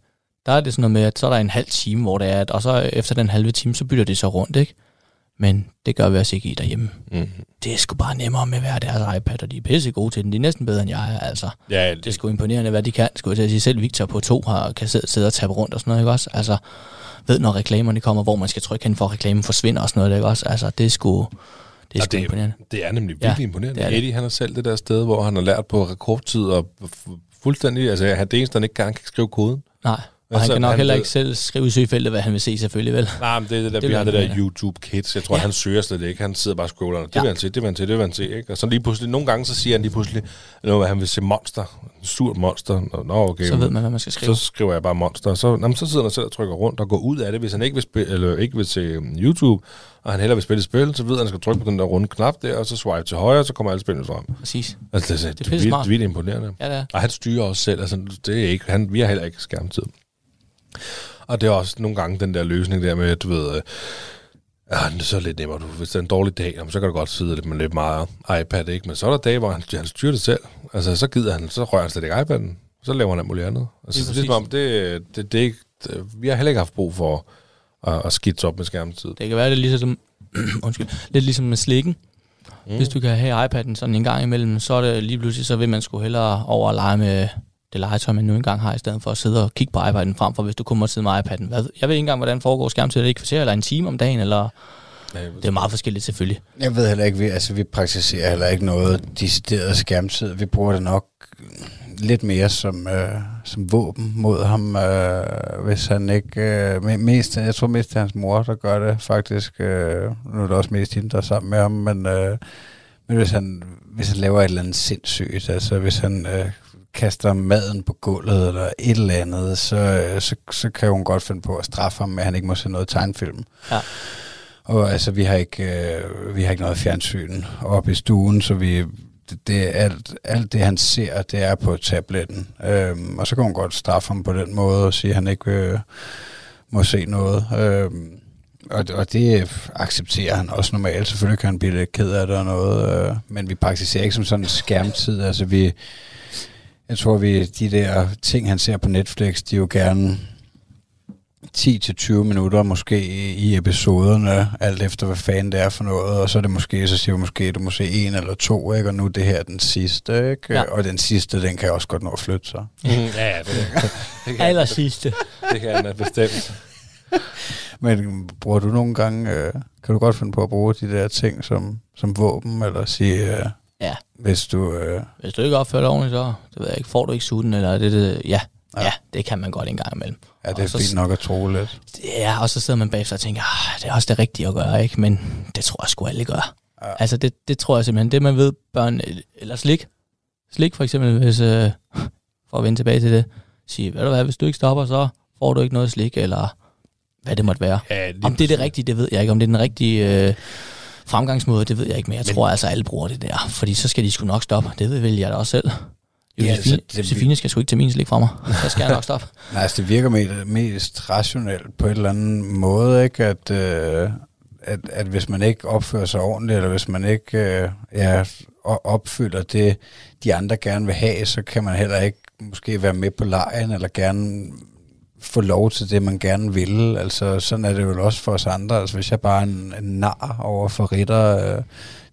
der er det sådan noget med, at så er der en halv time, hvor det er, at, og så efter den halve time, så bytter det så rundt, ikke? Men det gør vi også ikke i derhjemme. Mm. Det er sgu bare nemmere med hver deres iPad, og de er pisse gode til den. De er næsten bedre end jeg er, altså. Ja, Det er sgu imponerende, hvad de kan. Skulle jeg til at sige, selv Victor på to har, kan sidde, sidde og tabe rundt og sådan noget, ikke også? Altså, ved når reklamerne kommer, hvor man skal trykke hen for, at reklamen forsvinder og sådan noget, ikke også? Altså, det er sgu, det er Ja, sgu imponerende. Det er nemlig virkelig Ja, imponerende. det er det. Eddie, han har selv det der sted, hvor han har lært på rekordtid og fu- fuldstændig, altså han det eneste, han ikke kan, han kan skrive koden. Nej, og han Altså, kan nok han heller ved- ikke selv skrive i søgefeltet, hvad han vil se selvfølgelig, vel? Nej, men det er det der, Det vi har det han der. YouTube Kids. Jeg tror, ja. han søger slet ikke. Han sidder bare og scroller. Det Ja. vil han se, det vil han se, det vil han se. Ikke? Og så lige pludselig, nogle gange, så siger han lige pludselig, noget, han vil se monster. Sur monster. Nå, okay. Så ved man, hvad man skal skrive. Så skriver jeg bare monster. Så, jamen, så sidder han selv og trykker rundt og går ud af det. Hvis han ikke vil, spille, eller ikke vil se um, YouTube, og han hellere vil spille et spil, så ved han, at han skal trykke på den der runde knap der, og så swipe til højre, og så kommer alle spillene frem. Præcis. Altså, det, det, det, det, det, er vildt imponerende. Ja, det er. Og han styrer også selv. Altså, det er ikke, han, vi har heller ikke skærmtid. Og det er også nogle gange den der løsning der med, at du ved, øh, ja, det er så lidt nemmere. Du, hvis det er en dårlig dag, jamen, så kan du godt sidde lidt med lidt meget iPad, ikke? Men så er der dage, hvor han, han styrer det selv. Altså, så gider han, så rører han slet ikke iPad'en. Så laver han alt muligt andet. Altså, det er som om, det, det, det er ikke, det, vi har heller ikke haft brug for at, at skidse op med skærmtid. Det kan være, det er ligesom, <clears throat> undskyld, lidt ligesom med slikken. Mm. Hvis du kan have iPad'en sådan en gang imellem, så er det lige pludselig, så vil man sgu hellere over at lege med det legetøj, man nu engang har, i stedet for at sidde og kigge på iPad'en, frem for hvis du kun må sidde med iPad'en. Hvad, jeg ved ikke engang, hvordan foregår skærmtid. Er det ikke kvarter eller en time om dagen, eller det er meget forskelligt selvfølgelig. Jeg ved heller ikke, vi, altså vi praktiserer heller ikke noget decideret skærmtid. Vi bruger det nok lidt mere som, øh, som våben mod ham, øh, hvis han ikke... Øh, me- mest, jeg tror mest det er hans mor, der gør det faktisk. Øh, nu er det også mest hende, der er sammen med ham, men, øh, men hvis, han, hvis han laver et eller andet sindssygt, altså hvis han øh, kaster maden på gulvet eller et eller andet, så, øh, så, så kan hun godt finde på at straffe ham at han ikke må se noget tegnfilm. Ja. Og altså, vi har ikke, øh, vi har ikke noget fjernsyn oppe i stuen, så vi, det, det er alt, alt det, han ser, det er på tabletten. Øhm, og så kan hun godt straffe ham på den måde og sige, at han ikke øh, må se noget. Øhm, og, og det accepterer han også normalt. Selvfølgelig kan han blive lidt ked af det og noget, øh, men vi praktiserer ikke som sådan en skærmtid. Altså vi, jeg tror, vi de der ting, han ser på Netflix, de er jo gerne 10-20 minutter måske i- episoderne, alt efter hvad fanden det er for noget, og så er det måske, så siger vi måske, du må se en eller to, ikke? og nu er det her den sidste, ikke? Ja. og den sidste, den kan også godt nå at flytte sig. ja, ja, det, <laughs> det, kan, Aller sidste. det kan da bestemt. <laughs> Men bruger du nogle gange, øh, kan du godt finde på at bruge de der ting som, som våben, eller sige, øh, Ja. hvis du... Øh, Hvis du ikke opfører dig ordentligt, så det ved jeg ikke, får du ikke sutten, eller er det, det ja, Ja. ja, det kan man godt en gang imellem. ja, det er Og så- fint nok at tro lidt. Ja, og så sidder man bagefter og tænker, ah, det er også det rigtige at gøre, ikke? Men det tror jeg sgu alle gør. Ja. Altså, det, det tror jeg simpelthen, det man ved, børn, eller slik. Slik for eksempel, hvis, øh, <laughs> for at vende tilbage til det, sige, ved du hvad, hvis du ikke stopper, så får du ikke noget slik, eller hvad det måtte være. Ja, Om det er det rigtige, det ved jeg ikke. Om det er den rigtige øh, fremgangsmåde, det ved jeg ikke, men jeg Men- tror altså, alle bruger det der. Fordi så skal de sgu nok stoppe. Det ved vel jeg da også selv. Ja, altså, ja, det- Josefine skal sgu ikke til min slik fra mig. Så skal jeg nok stoppe. <laughs> Nej, altså det virker mest, mest rationelt på et eller andet måde, ikke? At, øh, at, at hvis man ikke opfører sig ordentligt, eller hvis man ikke øh, ja, opfylder det, de andre gerne vil have, så kan man heller ikke måske være med på lejen, eller gerne få lov til det, man gerne vil. Altså, sådan er det jo også for os andre. Altså, hvis jeg bare er en, en nar over for Ritter øh,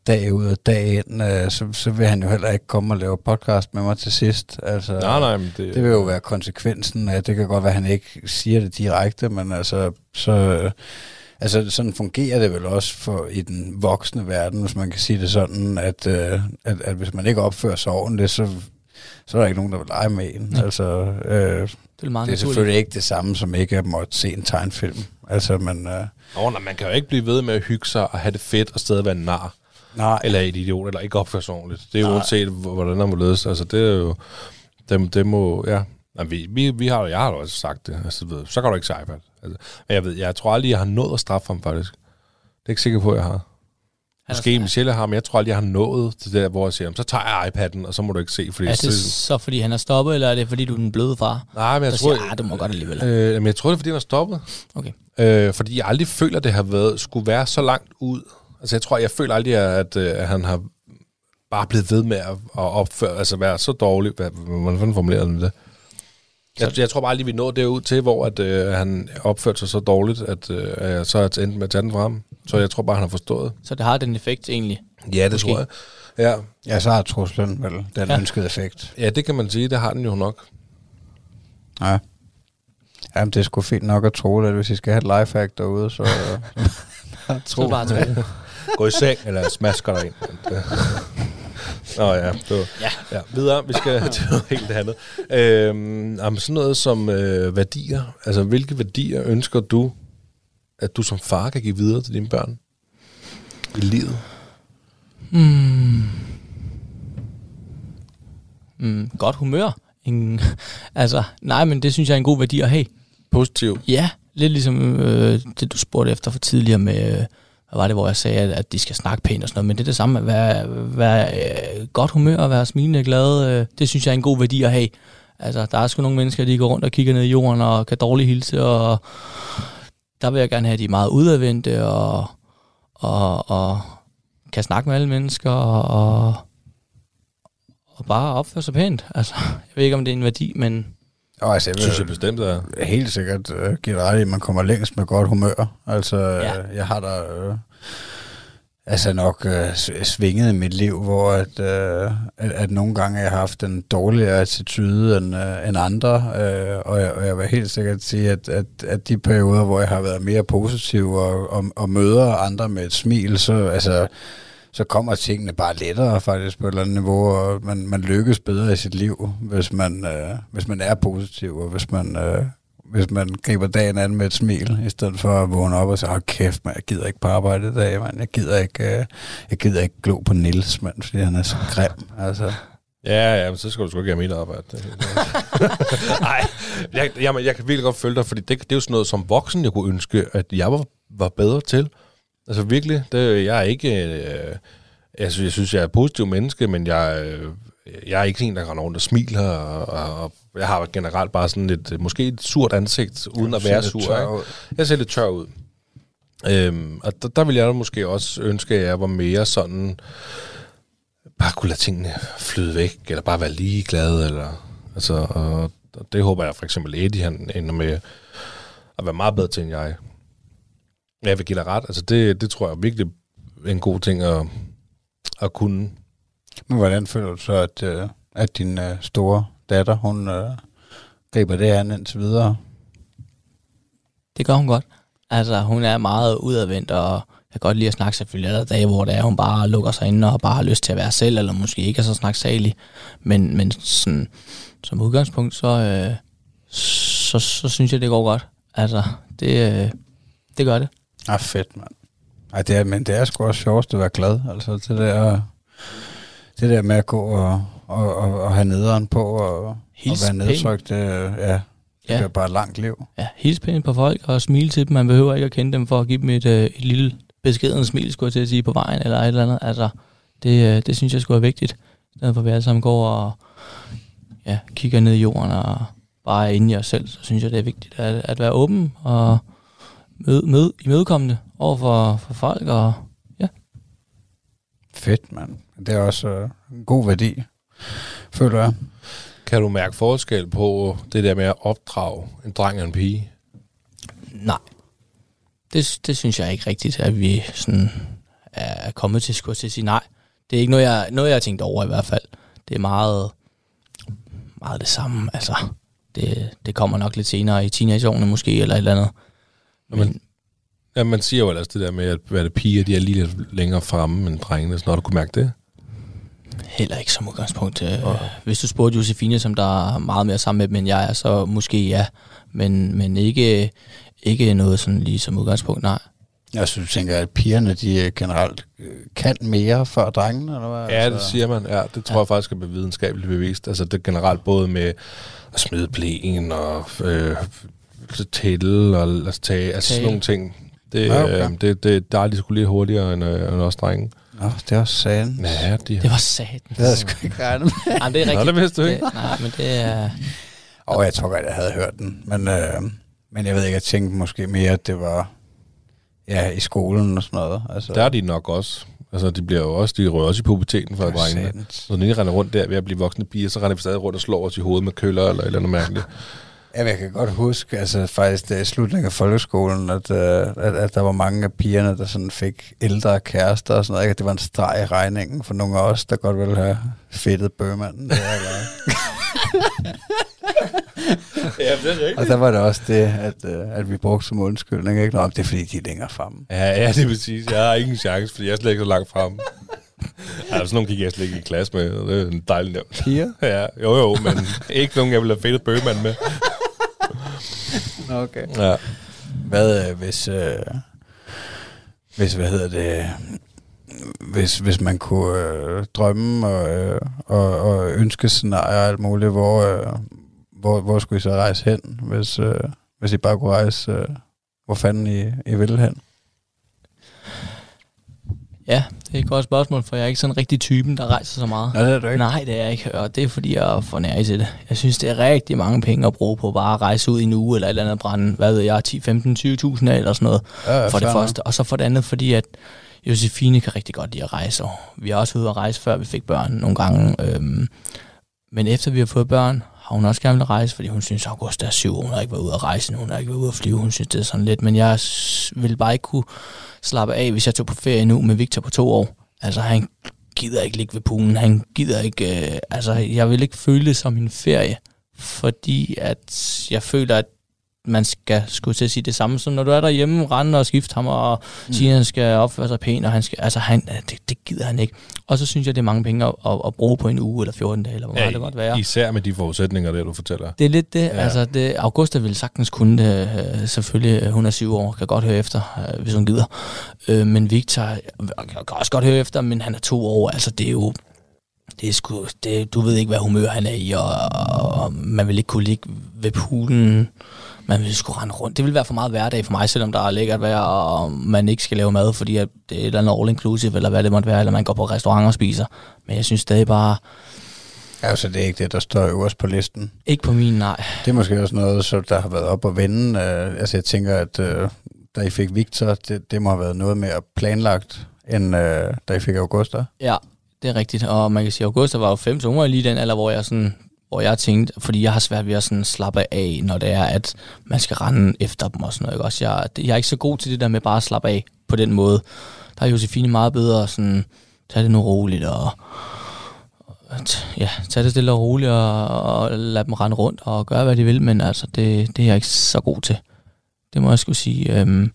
dag ud og dag ind, øh, så, så vil han jo heller ikke komme og lave podcast med mig til sidst. Altså, Nej, nej, men det, det vil jo være konsekvensen af, det kan godt være, at han ikke siger det direkte, men altså, så, Altså, sådan fungerer det vel også for i den voksne verden, hvis man kan sige det sådan, at, øh, at, at hvis man ikke opfører sig ordentligt, så, så er der ikke nogen, der vil lege med en. Ja. Altså, øh, Det er meget det er selvfølgelig ikke det samme, som ikke at måtte se en tegnfilm. Altså, men... Øh, Nå, nej, man kan jo ikke blive ved med at hygge sig og have det fedt og stadig være en nar. nej, Eller et idiot, eller ikke opføre sig ordentligt. Det er jo uanset, hvor- hvordan der må ledes. Altså, det er jo... Det, det må... Ja. Jamen, vi, vi, vi har, jeg har jo også sagt det. Altså, ved, så kan du ikke se iPad. Altså, men jeg ved, jeg tror aldrig, jeg har nået at straffe ham, faktisk. Det er ikke sikker på, jeg har. Er- Måske Michelle har, men jeg tror aldrig, jeg har nået til det der, hvor jeg siger, "Jamen, så tager jeg iPad'en, og så må du ikke se, fordi... Er det så fordi han er stoppet, eller er det fordi du er den bløde far? Nej, men jeg tror... siger, ah, det må godt alligevel. Øh, men jeg tror, det er, fordi han er stoppet. Okay. Øh, fordi jeg aldrig føler, det har været, skulle være så langt ud. Altså, jeg tror, jeg føler aldrig, at, øh, at han har bare blevet ved med at, at opføre, altså være så dårlig. Hvad, hvordan fanden formulerer han det? Jeg, jeg tror bare aldrig, vi når derud til, hvor at, øh, han opførte sig så dårligt, at øh, så er endt med at tage den fra ham. Så jeg tror bare, han har forstået. Så det har den effekt egentlig. Ja, det Måske. tror jeg. Ja. ja, så har truslen vel den Ja. ønskede effekt. ja, det kan man sige. Det har den jo nok. Ja. Jamen, det er sgu fint nok at tro det, hvis I skal have et lifehack derude, så... <laughs> Så er det bare tro. Gå i seng, eller smasker dig ind. <laughs> Nå ja, det var, Ja. ja. Videre, vi skal <laughs> til noget helt andet. Øhm, jamen, sådan noget som øh, værdier. Altså, hvilke værdier ønsker du, at du som far kan give videre til dine børn i livet? Mm. Mm, godt humør. Ingen, <laughs> altså, nej, men det synes jeg er en god værdi at have. Positiv. Ja, lidt ligesom øh, det, du spurgte efter for tidligere med, øh, hvad var det, hvor jeg sagde, at, at de skal snakke pænt og sådan noget, men det er det samme at være, være øh, godt humør og være smilende glad, øh, det synes jeg er en god værdi at have. Altså, der er sgu nogle mennesker, de går rundt og kigger ned i jorden og kan dårligt hilse, og der vil jeg gerne have, at de er meget udadvendte og, og, og kan snakke med alle mennesker og, og, og bare opføre sig pænt. Altså, jeg ved ikke, om det er en værdi, men og altså, jeg Det synes jeg vil bestemt er. helt sikkert uh, give dig ret i, at man kommer længst med godt humør. Altså, Ja. ja. jeg har da øh, altså nok øh, svinget i mit liv, hvor at, øh, at, at nogle gange jeg har haft en dårligere attitude end, øh, end andre, øh, og, jeg, og jeg vil helt sikkert sige, at, at, at de perioder, hvor jeg har været mere positiv og, og, og møder andre med et smil, så altså så kommer tingene bare lettere faktisk på et eller andet niveau, og man, man lykkes bedre i sit liv, hvis man, øh, hvis man er positiv, og hvis man, øh, hvis man griber dagen an med et smil, i stedet for at vågne op og sige, oh, kæft, man, jeg gider ikke på arbejde i dag, man. jeg gider ikke, øh, jeg gider ikke glo på Nils, man, fordi han er så grim. Altså, Ja, ja, men så skal du sgu ikke have mit arbejde. <laughs> Nej, jeg, jeg, jeg kan virkelig godt følge dig, fordi det, det er jo sådan noget som voksen, jeg kunne ønske, at jeg var, var bedre til. Altså virkelig, det, jeg er ikke... Øh, synes, jeg synes, jeg er et positiv menneske, men jeg, øh, jeg er ikke en, der render rundt og smiler, og, og, og jeg har generelt bare sådan et, måske et surt ansigt, uden at være lidt sur. Ikke? Jeg ser lidt tør ud. Øhm, og der, der ville jeg da måske også ønske, at jeg var mere sådan, bare kunne lade tingene flyde væk, eller bare være ligeglad, eller, altså, og, og det håber jeg for eksempel Eddie, han ender med at være meget bedre til, end jeg. Jeg vil give dig ret, altså det, det tror jeg er virkelig en god ting at, at kunne. Men hvordan føler du så, at, øh, at din øh, store datter, hun øh, griber det an indtil videre? Det gør hun godt. Altså, hun er meget udadvendt, og kan godt lide at snakke selvfølgelig. Er der dage, hvor det er, hun bare lukker sig inde og bare har lyst til at være selv, eller måske ikke er så snaksalig. Men, men sådan, som udgangspunkt, så, øh, så, så synes jeg, det går godt. Altså, det, øh, det gør det. Ah, fedt, mand. Ej, det er, men det er sgu også sjovest at være glad. Altså, det der, det der med at gå og, og, og, og have nederen på og, og Hils være pænt. nedtrykt, det, ja, det Ja. er bare et langt liv. Ja, hils pænt på folk og smile til dem. Man behøver ikke at kende dem for at give dem et, øh, et lille beskeden smil, skulle jeg til at sige, på vejen eller et eller andet. Altså, det, øh, det synes jeg skulle er vigtigt. I stedet for at vi alle sammen går og ja, kigger ned i jorden og bare er inde i os selv, så synes jeg, det er vigtigt at, at være åben og møde, møde, imødekommende over for, for folk. Og, ja. Fedt, mand. Det er også øh, en god værdi, føler jeg. Kan du mærke forskel på det der med at opdrage en dreng og en pige? Nej. Det, det synes jeg ikke rigtigt, at vi sådan er kommet til, skulle til at sige nej. Det er ikke noget, jeg, noget, jeg har tænkt over i hvert fald. Det er meget, meget det samme. Altså, det, det kommer nok lidt senere i teenageårene måske, eller et eller andet. Men, Men- men, Ja, man siger jo ellers det der med, at hvad det piger, de er lige lidt længere fremme end drengene, så når du kunne mærke det. Heller ikke som udgangspunkt. Øh, Hvis du spurgte Josefine, som der er meget mere sammen med dem, end jeg er, så måske ja. Men, men ikke, ikke noget sådan lige som udgangspunkt, nej. Jeg synes, du tænker, at pigerne de øh, generelt øh, kan mere før drengene, eller hvad? Ja, det siger man. Ja, det tror ja. jeg faktisk er videnskabeligt bevist. Altså det er generelt både med at smide blæen og øh, tælle og altså, tage, altså sådan nogle ting. Det, Ja, okay. øh, det, det, der er de sgu lidt hurtigere end, øh, end os drenge. Nå, det var sagen. Ja, de Det var satan. Det havde jeg sgu ikke regnet med. Nej, det er Nå, rigtigt. det vidste du ikke. Det, nej, men det er... Og jeg tror godt, jeg havde hørt den. Men, øh, men jeg ved ikke, jeg tænkte måske mere, at det var ja, i skolen og sådan noget. Altså, Der er de nok også. Altså, de bliver jo også, de rører også i puberteten for drengene. Så når de render rundt der ved at blive voksne piger, så render vi stadig rundt og slår os i hovedet med køller eller eller andet mærkeligt. Ja, jeg kan godt huske, altså faktisk det er i slutningen af folkeskolen, at, øh, at, at der var mange af pigerne, der sådan fik ældre kærester og sådan noget. Ikke? At det var en streg i regningen for nogle af os, der godt ville have fedtet bøgemanden. Der, eller. <laughs> ja, det er rigtigt. og der var det også det, at, øh, at vi brugte som undskyldning. Ikke? Nå, det er fordi, de er længere fremme. Ja, ja, det vil sige, jeg har ingen chance, fordi jeg er slet ikke så langt frem. Ja, <laughs> sådan nogle gik jeg slet ikke i klasse med, og det er en dejlig nemt. Piger? Ja, jo jo, men ikke nogen, jeg ville have fedtet bøgemand med. Okay. Ja. Hvad øh, hvis... Øh, hvis, hvad hedder det... Hvis, hvis man kunne øh, drømme og, øh, og, og ønske scenarier og alt muligt, hvor, øh, hvor, hvor skulle I så rejse hen, hvis, øh, hvis I bare kunne rejse, øh, hvor fanden I, I ville hen? Ja, det er et godt spørgsmål, for jeg er ikke sådan rigtig typen, der rejser så meget. Nå, det er du ikke. Nej, det er jeg ikke, og det er fordi, jeg er for nær til det. Jeg synes, det er rigtig mange penge at bruge på bare at rejse ud i en uge, eller et eller andet brænde, hvad ved jeg, 10, 15, 20.000 af, eller sådan noget, Ja, for det nok. første. Og så for det andet, fordi at Josefine kan rigtig godt lide at rejse, vi har også været ude at rejse, før vi fik børn nogle gange. Øhm, men efter vi har fået børn, har hun også gerne vil rejse, fordi hun synes, at August er syv, hun har ikke været ude at rejse, hun har ikke været ude at flyve, hun synes, det er sådan lidt. Men jeg vil bare ikke kunne slappe af, hvis jeg tog på ferie nu med Victor på to år. Altså, han gider ikke ligge ved poolen, han gider ikke, øh, altså, jeg vil ikke føle det som en ferie, fordi at jeg føler, at man skal skulle til at sige det samme, som når du er derhjemme, rende og skifte ham, og mm. sige, at han skal opføre sig pænt, og han skal, altså han, det, det gider han ikke. Og så synes jeg, det er mange penge at, at, at bruge på en uge, eller 14 dage, eller hvor meget det måtte være. Især med de forudsætninger, der du fortæller. Det er lidt det. Ja. Ja. Altså, det, Augusta ville sagtens kunne det. øh, Selvfølgelig, øh, hun er syv år, kan godt høre efter, øh, hvis hun gider. Øh, men Victor øh, kan også godt høre efter, men han er to år. Altså, det er jo... Det er sgu, det, du ved ikke, hvad humør han er i, og, og man vil ikke kunne ligge ved poolen. Man vil skulle rende rundt. Det vil være for meget hverdag for mig, selvom der er lækkert vejr, og man ikke skal lave mad, fordi at det er et eller andet all-inclusive, eller hvad det måtte være, eller man går på restaurant og spiser. Men jeg synes stadig bare, Altså, det er ikke det, der står øverst på listen. ikke på min nej. Det er måske også noget, så der har været op at vende. Øh, altså, jeg tænker, at øh, da I fik Victor, det, det må have været noget mere planlagt, end øh, da I fik Augusta. Ja, det er rigtigt. Og man kan sige, at Augusta var jo fem, var lige den alder, hvor jeg sådan hvor jeg tænkte, fordi jeg har svært ved at sådan slappe af, når det er, at man skal rende efter dem og sådan noget. Ikke? Også jeg, jeg er ikke så god til det der med bare at slappe af på den måde. Der er Josefine meget bedre at sådan, tage det nu roligt og ja, tag det stille og roligt og, og lade dem rende rundt og gøre, hvad de vil, men altså, det, det er jeg ikke så god til. Det må jeg skulle sige. Øhm,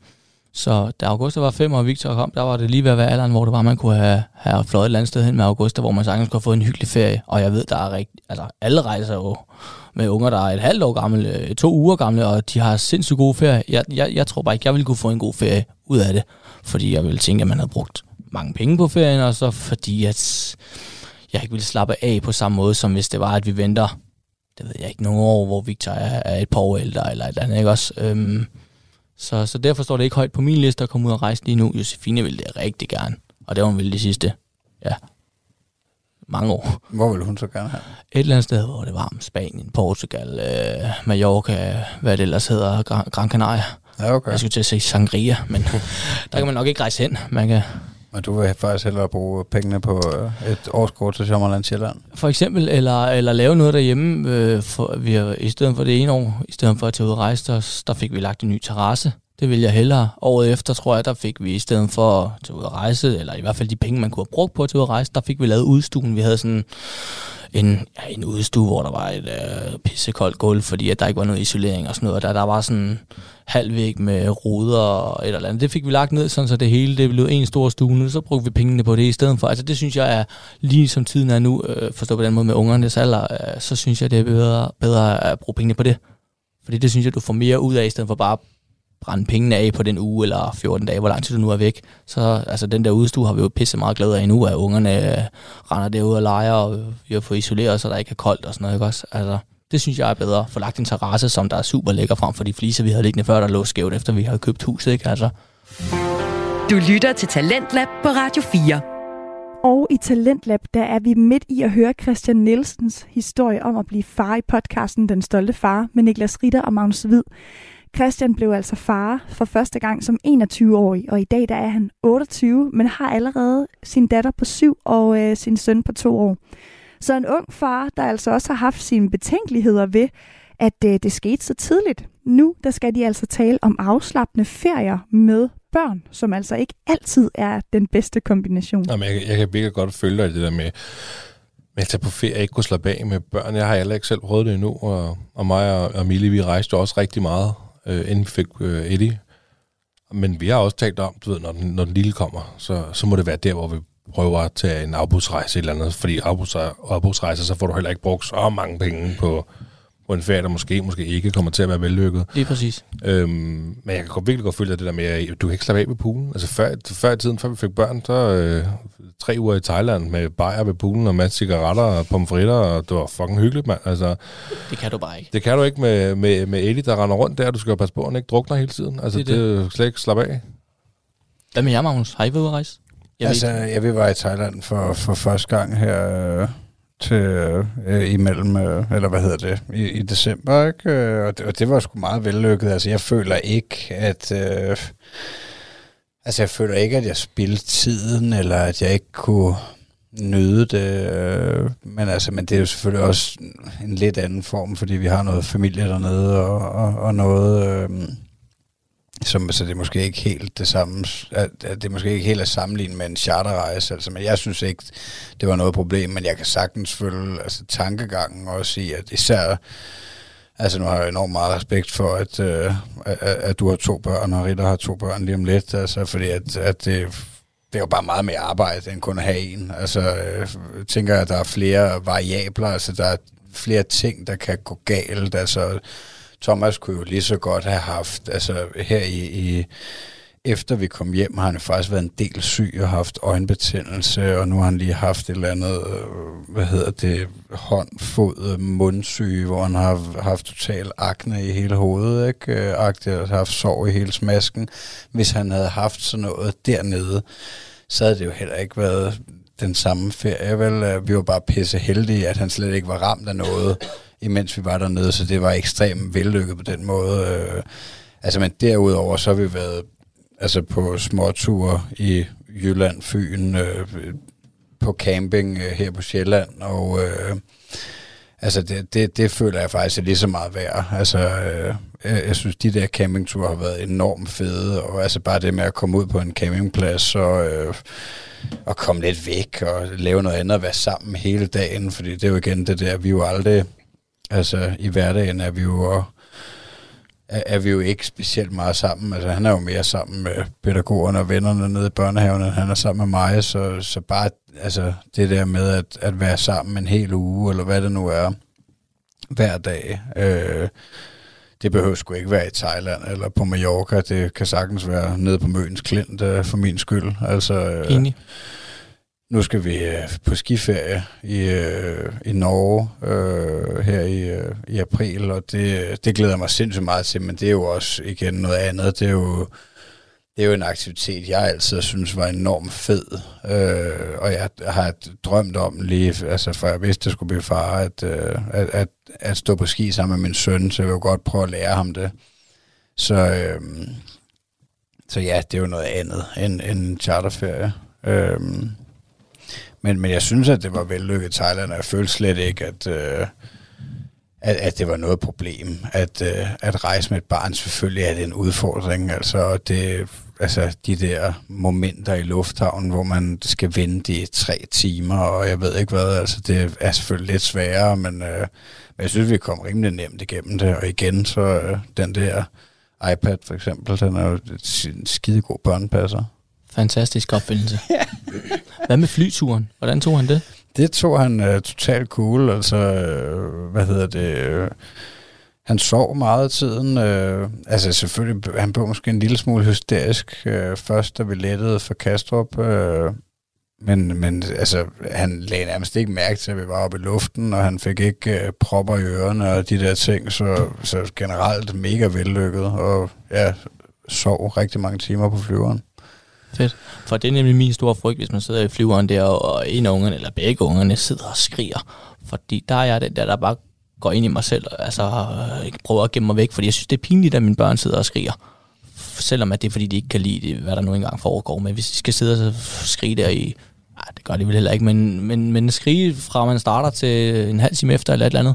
så da Augusta var fem, og Victor kom, der var det lige ved at være alderen, hvor det var, man kunne have, have fløjet et eller andet sted hen med Augusta, hvor man sagtens kunne have fået en hyggelig ferie. Og jeg ved, der er rigtig, altså alle rejser jo med unger, der er et halvt år gamle, øh, to uger gamle, og de har sindssygt gode ferie. Jeg, jeg, jeg tror bare ikke, jeg ville kunne få en god ferie ud af det, fordi jeg ville tænke, at man havde brugt mange penge på ferien, og så fordi, at jeg ikke ville slappe af på samme måde, som hvis det var, at vi venter, det ved jeg ikke, nogle år, hvor Victor er, er et par år ældre, eller et eller andet, ikke også? Øhm, så, så derfor står det ikke højt på min liste at komme ud og rejse lige nu. Josefine ville det rigtig gerne, og det var hun ville de sidste, ja, mange år. Hvor vil hun så gerne have? Et eller andet sted, hvor det varmt. Spanien, Portugal, øh, Mallorca, hvad det ellers hedder, Gran, Gran Canaria. Ja, okay. Jeg skulle til at sige Sangria, men <laughs> der kan man nok ikke rejse hen. Man kan, og du vil faktisk hellere bruge pengene på øh, et årskort til Sommerland Sjælland? for eksempel, eller, eller lave noget derhjemme, øh, for, vi har, i stedet for det ene år, i stedet for at tage ud og rejse, der, der fik vi lagt en ny terrasse. Det vil jeg hellere. Året efter, tror jeg, der fik vi i stedet for at tage ud og rejse, eller i hvert fald de penge, man kunne have brugt på at tage ud og rejse, der fik vi lavet udstuen. Vi havde sådan en, ja, en udstue, hvor der var et øh, pissekoldt gulv, fordi at der ikke var noget isolering og sådan noget. Der, der var sådan halvvæg med ruder og et eller andet. Det fik vi lagt ned, sådan så det hele det blev en stor stue. Så brugte vi pengene på det i stedet for. Altså det synes jeg er, lige som tiden er nu, øh, forstå på den måde med ungernes alder, øh, så synes jeg, det er bedre, bedre at bruge pengene på det. Fordi det synes jeg, du får mere ud af, i stedet for bare brænde pengene af på den uge eller 14 dage, hvor lang tid du nu er væk. Så altså, den der udstue har vi jo pisse meget glæde af nu, at ungerne øh, render derude og leger, og vi har fået isoleret, så der ikke er koldt og sådan noget. Ikke også? Altså, det synes jeg er bedre. For lagt en terrasse, som der er super lækker frem for de fliser, vi havde liggende før, der lå skævt, efter vi havde købt huset. Ikke? Altså. Du lytter til Talentlab på Radio 4. Og i Talentlab, der er vi midt i at høre Christian Nielsens historie om at blive far i podcasten Den Stolte Far med Niklas Ritter og Magnus Hvid. Christian blev altså far for første gang som 21-årig, og i dag der er han 28, men har allerede sin datter på 7 og øh, sin søn på 2 år. Så en ung far, der altså også har haft sine betænkeligheder ved, at øh, det skete så tidligt. Nu der skal de altså tale om afslappende ferier med børn, som altså ikke altid er den bedste kombination. Jamen, jeg, jeg kan virkelig godt følge dig det der med, med at tage på ferie, ikke kunne slappe af med børn. Jeg har heller ikke selv prøvet det endnu, og, og mig og, og Mille, vi rejste også rigtig meget, øh, inden vi fik øh, Eddie. Men vi har også talt om, du ved, når den, når den lille kommer, så, så må det være der, hvor vi prøver at tage en afbudsrejse eller andet, fordi afbudsrejse, så får du heller ikke brugt så mange penge på, på en ferie, der måske, måske ikke kommer til at være vellykket. Lige præcis. Øhm, men jeg kan godt, virkelig godt følge det der med, at du kan ikke slappe af ved poolen. Altså før, før i tiden, før vi fik børn, så øh, tre uger i Thailand med bajer ved poolen og masser cigaretter og pomfritter, og det var fucking hyggeligt, mand. Altså, det kan du bare ikke. Det kan du ikke med, med, med Ellie, der render rundt der. Du skal jo passe på, at han ikke drukner hele tiden. Altså, det, det. det er slet ikke slappe af. Hvad med jer, Magnus? Har I været ude at rejse? Jeg altså, ved. jeg vil være i Thailand for, for første gang her øh, til øh, imellem, øh, eller hvad hedder det, i, i december, ikke? Øh, og, det, og det var sgu meget vellykket. Altså, jeg føler ikke, at... Øh, altså, jeg føler ikke, at jeg spildte tiden, eller at jeg ikke kunne nyde det. Øh, men, altså, men det er jo selvfølgelig også en lidt anden form, fordi vi har noget familie dernede, og, og, og noget... Øh, som, så det er måske ikke helt det samme, at, at det er måske ikke helt at sammenligne med en charterrejse, altså, men jeg synes ikke, det var noget problem, men jeg kan sagtens følge altså, tankegangen også i, at især, altså nu har jeg enormt meget respekt for, at, øh, at, at du har to børn, og Ritter har to børn lige om lidt, altså, fordi at, at det, det er jo bare meget mere arbejde, end kun at have en. Altså, jeg øh, tænker, at der er flere variabler, altså der er flere ting, der kan gå galt, altså Thomas kunne jo lige så godt have haft, altså her i, i efter vi kom hjem, har han faktisk været en del syg og haft øjenbetændelse, og nu har han lige haft et eller andet, øh, hvad hedder det, hånd, fod, mundsyge, hvor han har haft total akne i hele hovedet, ikke? Akne, Agtigt, og haft sår i hele smasken. Hvis han havde haft sådan noget dernede, så havde det jo heller ikke været den samme ferie, vel? Øh, vi var bare pisse heldige, at han slet ikke var ramt af noget imens vi var dernede, så det var ekstremt vellykket på den måde. Øh, altså, men derudover, så har vi været altså på småture i Jylland, Fyn, øh, på camping øh, her på Sjælland, og øh, altså det, det, det føler jeg faktisk er lige så meget værd. Altså, øh, jeg, jeg synes, de der campingture har været enormt fede, og altså bare det med at komme ud på en campingplads og, øh, og komme lidt væk og lave noget andet og være sammen hele dagen, fordi det er jo igen det der, vi er jo aldrig Altså i hverdagen er vi jo er, er vi jo ikke specielt meget sammen. Altså han er jo mere sammen med pædagogerne og vennerne nede i børnehaven, end han er sammen med mig. Så, så bare altså, det der med at, at være sammen en hel uge, eller hvad det nu er, hver dag, øh, det behøver sgu ikke være i Thailand eller på Mallorca. Det kan sagtens være nede på Møns Klint øh, for min skyld. Altså, øh, Enig. Nu skal vi øh, på skiferie i, øh, i Norge øh, her i, øh, i april, og det, det glæder jeg mig sindssygt meget til, men det er jo også igen noget andet. Det er jo, det er jo en aktivitet, jeg altid synes var enormt fed, øh, og jeg har drømt om lige, altså for jeg vidste, det skulle blive far, at, øh, at, at, at stå på ski sammen med min søn, så jeg vil godt prøve at lære ham det. Så, øh, så ja, det er jo noget andet end en charterferie. Øh, men, men jeg synes, at det var vellykket i Thailand, og jeg følte slet ikke, at, øh, at, at det var noget problem. At, øh, at rejse med et barn selvfølgelig er det en udfordring. Altså, det, altså de der momenter i lufthavnen, hvor man skal vente i tre timer, og jeg ved ikke hvad, altså det er selvfølgelig lidt sværere, men, øh, men jeg synes, vi kom rimelig nemt igennem det. Og igen, så øh, den der iPad for eksempel. Den er jo en skidegod børnepasser. Fantastisk opfindelse. <laughs> Hvad med flyturen? Hvordan tog han det? Det tog han uh, totalt cool. Altså, uh, hvad hedder det... Uh, han sov meget af tiden. Uh, altså selvfølgelig, han blev måske en lille smule hysterisk uh, først, da vi lettede for Kastrup. Uh, men, men altså, han lagde nærmest ikke mærke til, at vi var oppe i luften, og han fik ikke uh, propper i ørerne og de der ting, så, så generelt mega vellykket, og ja, sov rigtig mange timer på flyveren. Fedt. For det er nemlig min store frygt, hvis man sidder i flyveren der, og en af ungerne, eller begge ungerne, sidder og skriger. Fordi der er jeg den der, der bare går ind i mig selv, altså øh, ikke prøver at gemme mig væk, fordi jeg synes, det er pinligt, at mine børn sidder og skriger. Selvom at det er, fordi de ikke kan lide det, hvad der nu engang foregår. Men hvis de skal sidde og skrige der i Nej, det gør de vel heller ikke, men, men, men skrige fra man starter til en halv time efter eller et eller andet,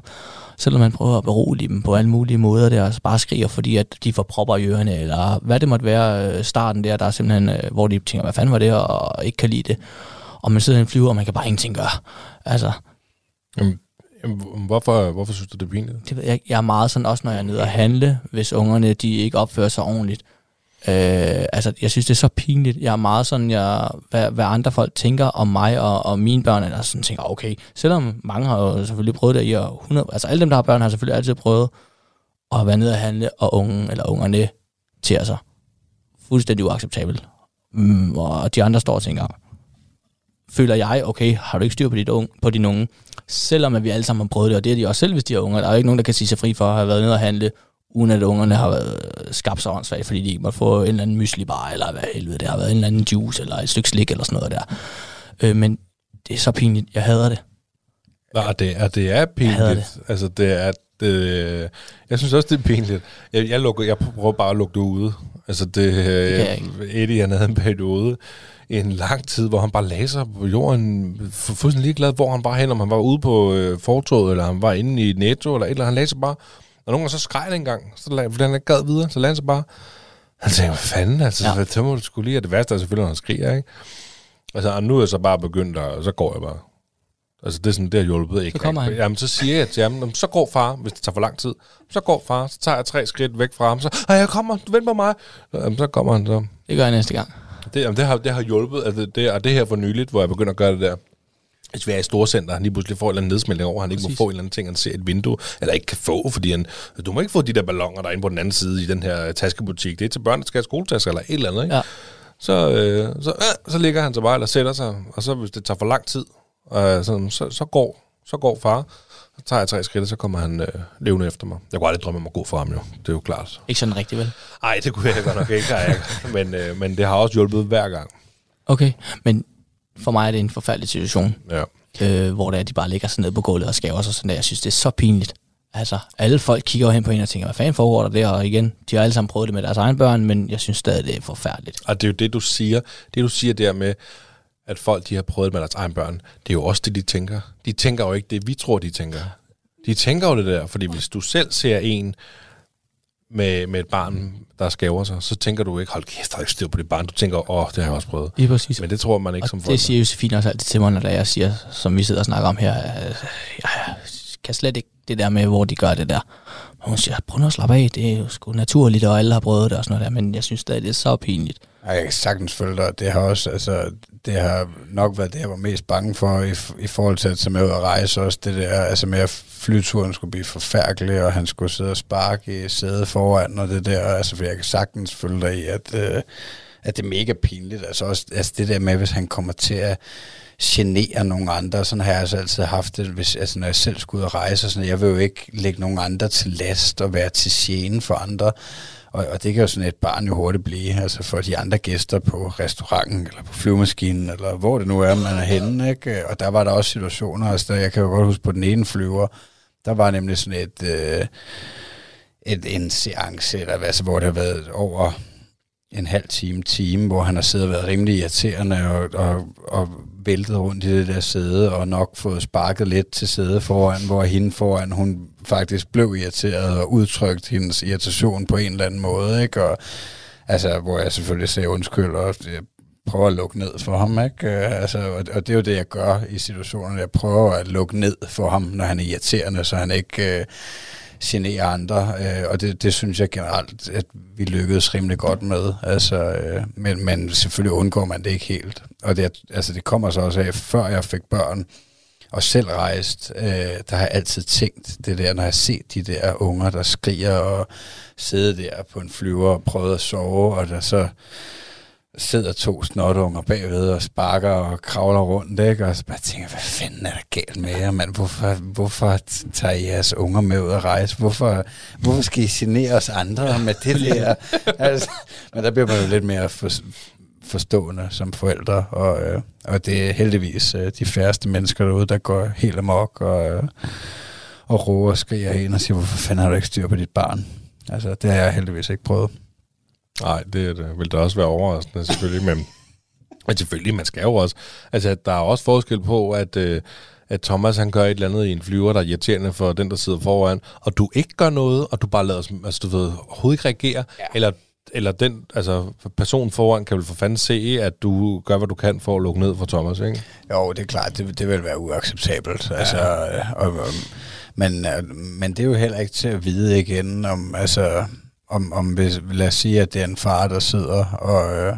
selvom man prøver at berolige dem på alle mulige måder der, altså bare skriger, fordi at de får propper i ørerne, eller hvad det måtte være øh, starten der, der er simpelthen, øh, hvor de tænker, hvad fanden var det, og ikke kan lide det. Og man sidder i en flyver, og man kan bare ingenting gøre. Altså, Jamen, hvorfor, hvorfor synes du, det er pinligt? Det ved jeg, jeg er meget sådan, også når jeg er nede og handle, hvis ungerne de ikke opfører sig ordentligt, Øh, altså, jeg synes, det er så pinligt. Jeg er meget sådan, jeg, hvad, hvad andre folk tænker om mig og, og mine børn, eller sådan tænker, okay, selvom mange har jo selvfølgelig prøvet det i 100, altså alle dem, der har børn, har selvfølgelig altid prøvet at være nede og handle, og unge eller ungerne til sig. Fuldstændig uacceptabelt. Mm, og de andre står og tænker, føler jeg, okay, har du ikke styr på, dit unge, på dine unge? Selvom at vi alle sammen har prøvet det, og det er de også selv, hvis de er unge. Der er jo ikke nogen, der kan sige sig fri for at have været nede og handle uden at ungerne har været skabt så åndssvagt, fordi de ikke måtte få en eller anden mysli bar, eller hvad helvede, det har været en eller anden juice, eller et stykke slik, eller sådan noget der. Øh, men det er så pinligt. Jeg hader det. Nej, det er, det er pinligt. Jeg det. Altså, det er, det, jeg synes også, det er pinligt. Jeg, jeg, lukker, jeg prøver bare at lukke det ude. Altså, det, det kan jeg ikke. Eddie, han havde en periode i en lang tid, hvor han bare læser på jorden, fuldstændig ligeglad, hvor han bare hen, om han var ude på øh, fortoget, eller han var inde i Netto, eller et eller andet. Han læser bare og nogle gange så skreg det engang, så lagde, fordi han ikke gad videre, så lagde han sig bare. Han tænkte, hvad fanden, altså, ja. det må du skulle lige, og det værste er selvfølgelig, når han skriger, ikke? Altså, og nu er jeg så bare begyndt, og så går jeg bare. Altså, det er sådan, det har hjulpet ikke. Så kommer han. Jamen, så siger jeg til ham, så går far, hvis det tager for lang tid. Så går far, så tager jeg tre skridt væk fra ham, så, jeg kommer, du vent på mig. Jamen, så kommer han så. Det gør jeg næste gang. Det, jamen, det, har, det har hjulpet, altså, det, og det her for nyligt, hvor jeg begynder at gøre det der hvis vi er i storcenter, han lige pludselig får en eller anden nedsmeltning over, han ikke Præcis. må få en eller anden ting, han ser et vindue, eller ikke kan få, fordi han, du må ikke få de der ballonger, der er inde på den anden side i den her taskebutik. Det er til børn, der skal have skoletasker eller et eller andet, ikke? Ja. Så, øh, så, øh, så ligger han så bare, eller sætter sig, og så hvis det tager for lang tid, øh, så, så, så, går, så går far, så tager jeg tre skridt, og så kommer han øh, levende efter mig. Jeg kunne aldrig drømme om at gå for ham, jo. Det er jo klart. Ikke sådan rigtigt, vel? Nej, det kunne jeg godt nok ikke, jeg. <laughs> Men, øh, men det har også hjulpet hver gang. Okay, men for mig er det en forfærdelig situation. Ja øh, hvor det er, de bare ligger sådan ned på gulvet og skæver sig sådan der. Jeg synes, det er så pinligt. Altså, alle folk kigger hen på en og tænker, hvad fanden foregår der der? Og igen, de har alle sammen prøvet det med deres egen børn, men jeg synes stadig, det er forfærdeligt. Og det er jo det, du siger. Det, du siger der med, at folk, de har prøvet det med deres egen børn, det er jo også det, de tænker. De tænker jo ikke det, vi tror, de tænker. De tænker jo det der, fordi hvis du selv ser en, med, med et barn, der skæver sig, så tænker du ikke, hold kæft, der er ikke styr på det barn. Du tænker, åh, det har jeg også prøvet. Ja, præcis. Men det tror man ikke og som folk. det siger Josefine også altid til mig, når jeg siger, som vi sidder og snakker om her, jeg kan slet ikke det der med, hvor de gør det der. Og hun siger, prøv nu at slappe af, det er jo sgu naturligt, og alle har prøvet det og sådan noget der, men jeg synes stadig, det er så pinligt. Jeg kan sagtens følge dig. Det har også, altså, det har nok været det, jeg var mest bange for i, i forhold til at tage med ud og rejse også. Det der, altså med at flyturen skulle blive forfærdelig, og han skulle sidde og sparke i sædet foran, og det der, altså for jeg kan sagtens følge dig i, at, øh, at det er mega pinligt. Altså også altså det der med, hvis han kommer til at genere nogle andre. Sådan har jeg altså altid haft det, hvis, altså når jeg selv skulle ud og rejse. Sådan, jeg vil jo ikke lægge nogen andre til last og være til gene for andre. Og, og det kan jo sådan et barn jo hurtigt blive, altså for de andre gæster på restauranten, eller på flyvemaskinen, eller hvor det nu er, man er henne. Ikke? Og der var der også situationer, altså der, jeg kan jo godt huske på den ene flyver, der var nemlig sådan et, øh, et en seance, eller hvad, altså, hvor det har været over en halv time, time, hvor han har siddet og været rimelig irriterende og, og, og væltet rundt i det der sæde, og nok fået sparket lidt til sædet foran, hvor hende foran, hun faktisk blev irriteret og udtrykt hendes irritation på en eller anden måde, ikke? Og, altså, hvor jeg selvfølgelig siger undskyld, og jeg prøver at lukke ned for ham, ikke? Øh, altså, og, og det er jo det, jeg gør i situationen. Jeg prøver at lukke ned for ham, når han er irriterende, så han ikke... Øh, genere andre, øh, og det, det synes jeg generelt, at vi lykkedes rimelig godt med. Altså, øh, men, men selvfølgelig undgår man det ikke helt. Og det, altså, det kommer så også af, før jeg fik børn, og selv rejst, øh, der har jeg altid tænkt det der, når jeg ser de der unger, der skriger og sidder der på en flyver og prøver at sove, og der så sidder to snotunger bagved og sparker og kravler rundt, ikke? og så bare tænker, hvad fanden er der galt med jer, mand? Hvorfor, hvorfor tager I jeres unger med ud at rejse? Hvorfor, hvorfor skal I genere os andre med det <laughs> der? altså, men der bliver man jo lidt mere for, forstående som forældre, og, øh, og det er heldigvis øh, de færreste mennesker derude, der går helt amok og, øh, og råber og skriger ind og siger, hvorfor fanden har du ikke styr på dit barn? Altså, det har jeg heldigvis ikke prøvet. Nej, det, det vil da også være overraskende, selvfølgelig, men, men selvfølgelig, man skal jo også. Altså, der er også forskel på, at, øh, at Thomas han gør et eller andet i en flyver, der er irriterende for den, der sidder foran, og du ikke gør noget, og du bare lader, altså du ved, overhovedet ikke reagere, ja. eller eller den altså, person foran kan vel for fanden se, at du gør, hvad du kan for at lukke ned for Thomas, ikke? Jo, det er klart, det, det vil være uacceptabelt. Ja. Altså, og, og, men, men det er jo heller ikke til at vide igen, om, altså, om, om lad os sige, at det er en far, der sidder og,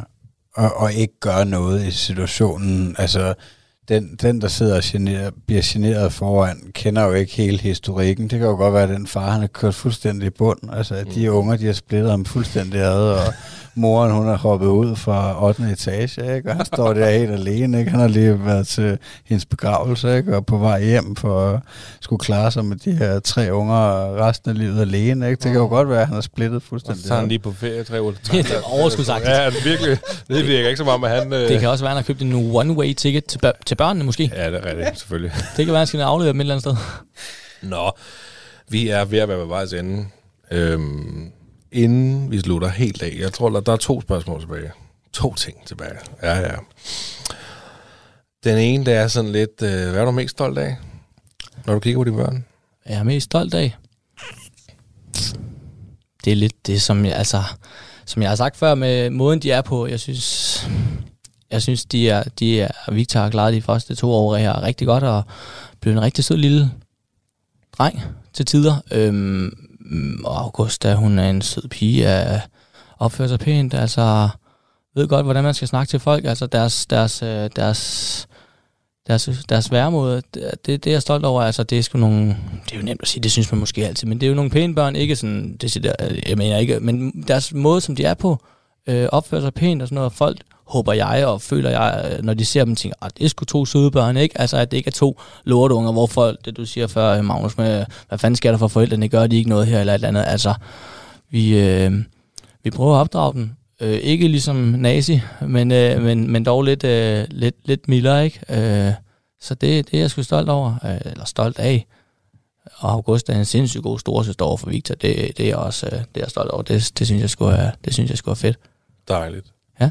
og, og ikke gør noget i situationen. Altså, den, den der sidder og gener, bliver generet foran, kender jo ikke hele historikken. Det kan jo godt være, at den far, han har kørt fuldstændig i bund. Altså, at de mm. unger, de har splittet ham fuldstændig ad, og <laughs> moren, hun er hoppet ud fra 8. etage, ikke? og han står der helt alene. Ikke? Han har lige været til hendes begravelse, ikke? og på vej hjem for at skulle klare sig med de her tre unger resten af livet alene. Ikke? Det kan jo godt være, at han har splittet fuldstændig. Og så er han lige på ferie tre uger. <laughs> det er overskudsagtigt. Ja, det virkelig. Det virker ikke som om, at han... Øh... Det kan også være, at han har købt en one-way ticket til, bør- til børnene måske. Ja, det er rigtigt, selvfølgelig. <laughs> det kan være, at han skal aflevere dem et eller andet sted. Nå, vi er ved at være ved vejs ende. Øhm, inden vi slutter helt af, jeg tror, der er to spørgsmål tilbage. To ting tilbage. Ja, ja. Den ene, det er sådan lidt, øh, hvad er du mest stolt af, når du kigger på dine børn? Jeg er mest stolt af? Det er lidt det, som jeg, altså, som jeg har sagt før med måden, de er på. Jeg synes, jeg synes de er, de er, Victor har klaret de første to år her rigtig godt, og blevet en rigtig sød lille dreng til tider. Øhm, Mm, og Augusta, hun er en sød pige, af opfører sig pænt, altså ved godt, hvordan man skal snakke til folk, altså deres, deres, øh, deres, deres, deres væremåde, det, det, er jeg stolt over, altså det er sgu nogle, det er jo nemt at sige, det synes man måske altid, men det er jo nogle pæne børn, ikke sådan, det, jeg mener ikke, men deres måde, som de er på, øh, opfører sig pænt og sådan noget, folk håber jeg og føler jeg, når de ser dem, tænker, at ah, det er sgu to søde børn, ikke? Altså, at det ikke er to lortunger, hvor folk, det du siger før, Magnus, med, hvad fanden sker der for forældrene, gør de ikke noget her eller et eller andet. Altså, vi, øh, vi prøver at opdrage dem. Øh, ikke ligesom nazi, men, øh, men, men dog lidt, øh, lidt, lidt mildere, ikke? Øh, så det, det er jeg sgu stolt over, øh, eller stolt af. Og August er en sindssygt god storesøster over for Victor. Det, det er også øh, det er jeg stolt over. Det, det synes jeg skulle er, det synes jeg skulle er fedt. Dejligt. Ja.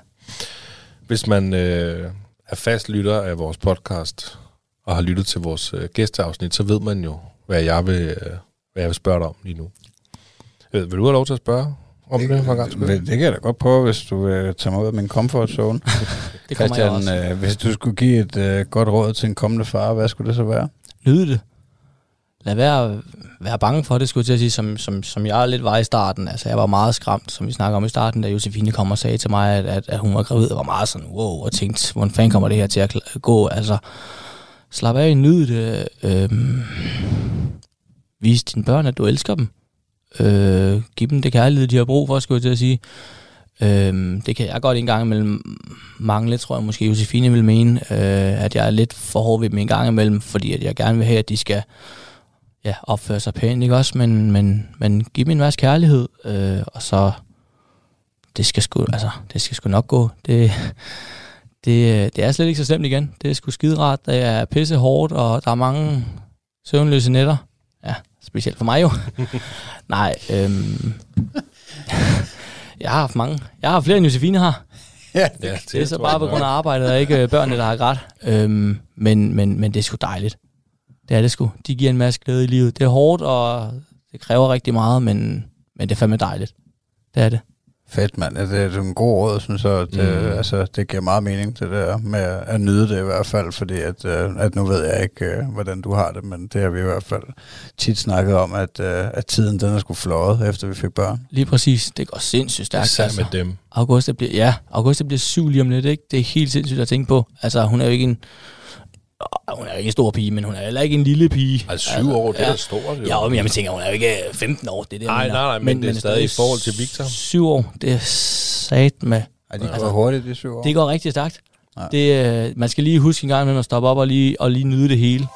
Hvis man øh, er fast lytter af vores podcast, og har lyttet til vores øh, gæsteafsnit, så ved man jo, hvad jeg vil, øh, hvad jeg vil spørge dig om lige nu. Øh, vil du have lov til at spørge om det, det for gang det, det kan jeg da godt prøve, hvis du vil tage mig ud af min comfort zone. <laughs> det kommer Christian, jeg også. Øh, hvis du skulle give et øh, godt råd til en kommende far, hvad skulle det så være? Nyde det lad være, være bange for det, skulle jeg til at sige, som, som, som jeg lidt var i starten. Altså, jeg var meget skræmt, som vi snakker om i starten, da Josefine kom og sagde til mig, at, at, at hun var gravid, og var meget sådan, wow, og tænkte, hvordan fanden kommer det her til at gå? Altså, slap af, nyd det. Øh, vis dine børn, at du elsker dem. Øh, giv dem det kærlighed, de har brug for, skulle jeg til at sige. Øh, det kan jeg godt en gang imellem mangle, tror jeg måske Josefine vil mene, øh, at jeg er lidt for hård ved dem en gang imellem, fordi at jeg gerne vil have, at de skal ja, opføre sig pænt, ikke også? Men, men, men giv dem en masse kærlighed, øh, og så det skal sgu, altså, det skal sgu nok gå. Det, det, det er slet ikke så slemt igen. Det er sgu skide rart. Det er pisse hårdt, og der er mange søvnløse nætter. Ja, specielt for mig jo. <laughs> Nej, øhm, jeg har haft mange. Jeg har haft flere end Josefine har. Ja, det, det, det er så bare på grund af arbejdet, og ikke øh, børnene, der har grædt. Øhm, men, men, men det er sgu dejligt. Det er det sgu. De giver en masse glæde i livet. Det er hårdt, og det kræver rigtig meget, men, men det er fandme dejligt. Det er det. Fedt, mand. Det er en god råd, synes jeg. Det, mm. altså, det giver meget mening, det der med at nyde det i hvert fald, fordi at, øh, at nu ved jeg ikke, øh, hvordan du har det, men det har vi i hvert fald tit snakket om, at, øh, at tiden den er sgu fløjet, efter vi fik børn. Lige præcis. Det går sindssygt stærkt. Især altså. med dem. Augusta bliver, ja, Augusta bliver syv lige om lidt, ikke? Det er helt sindssygt at tænke på. Altså, hun er jo ikke en hun er jo ikke en stor pige, men hun er heller ikke en lille pige. Altså syv altså, år, det ja. er stort. Jo. Ja, men jeg tænker, hun er jo ikke 15 år. Det er det, nej, nej, nej, men, men det er men stadig i forhold til Victor. Syv år, det er sat med. Ej, det går altså, hurtigt, de syv år. Det går rigtig stærkt. Ja. Det, øh, man skal lige huske en gang med at stoppe op og lige, og lige nyde det hele.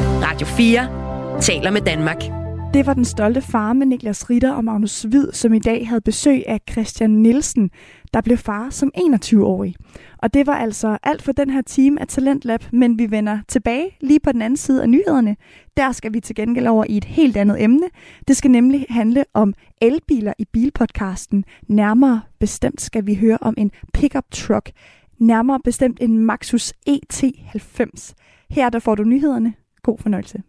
Radio 4 taler med Danmark. Det var den stolte far med Niklas Ritter og Magnus Hvid, som i dag havde besøg af Christian Nielsen, der blev far som 21-årig. Og det var altså alt for den her time af Talentlab, men vi vender tilbage lige på den anden side af nyhederne. Der skal vi til gengæld over i et helt andet emne. Det skal nemlig handle om elbiler i bilpodcasten. Nærmere bestemt skal vi høre om en pickup truck. Nærmere bestemt en Maxus ET90. Her der får du nyhederne. God fornøjelse.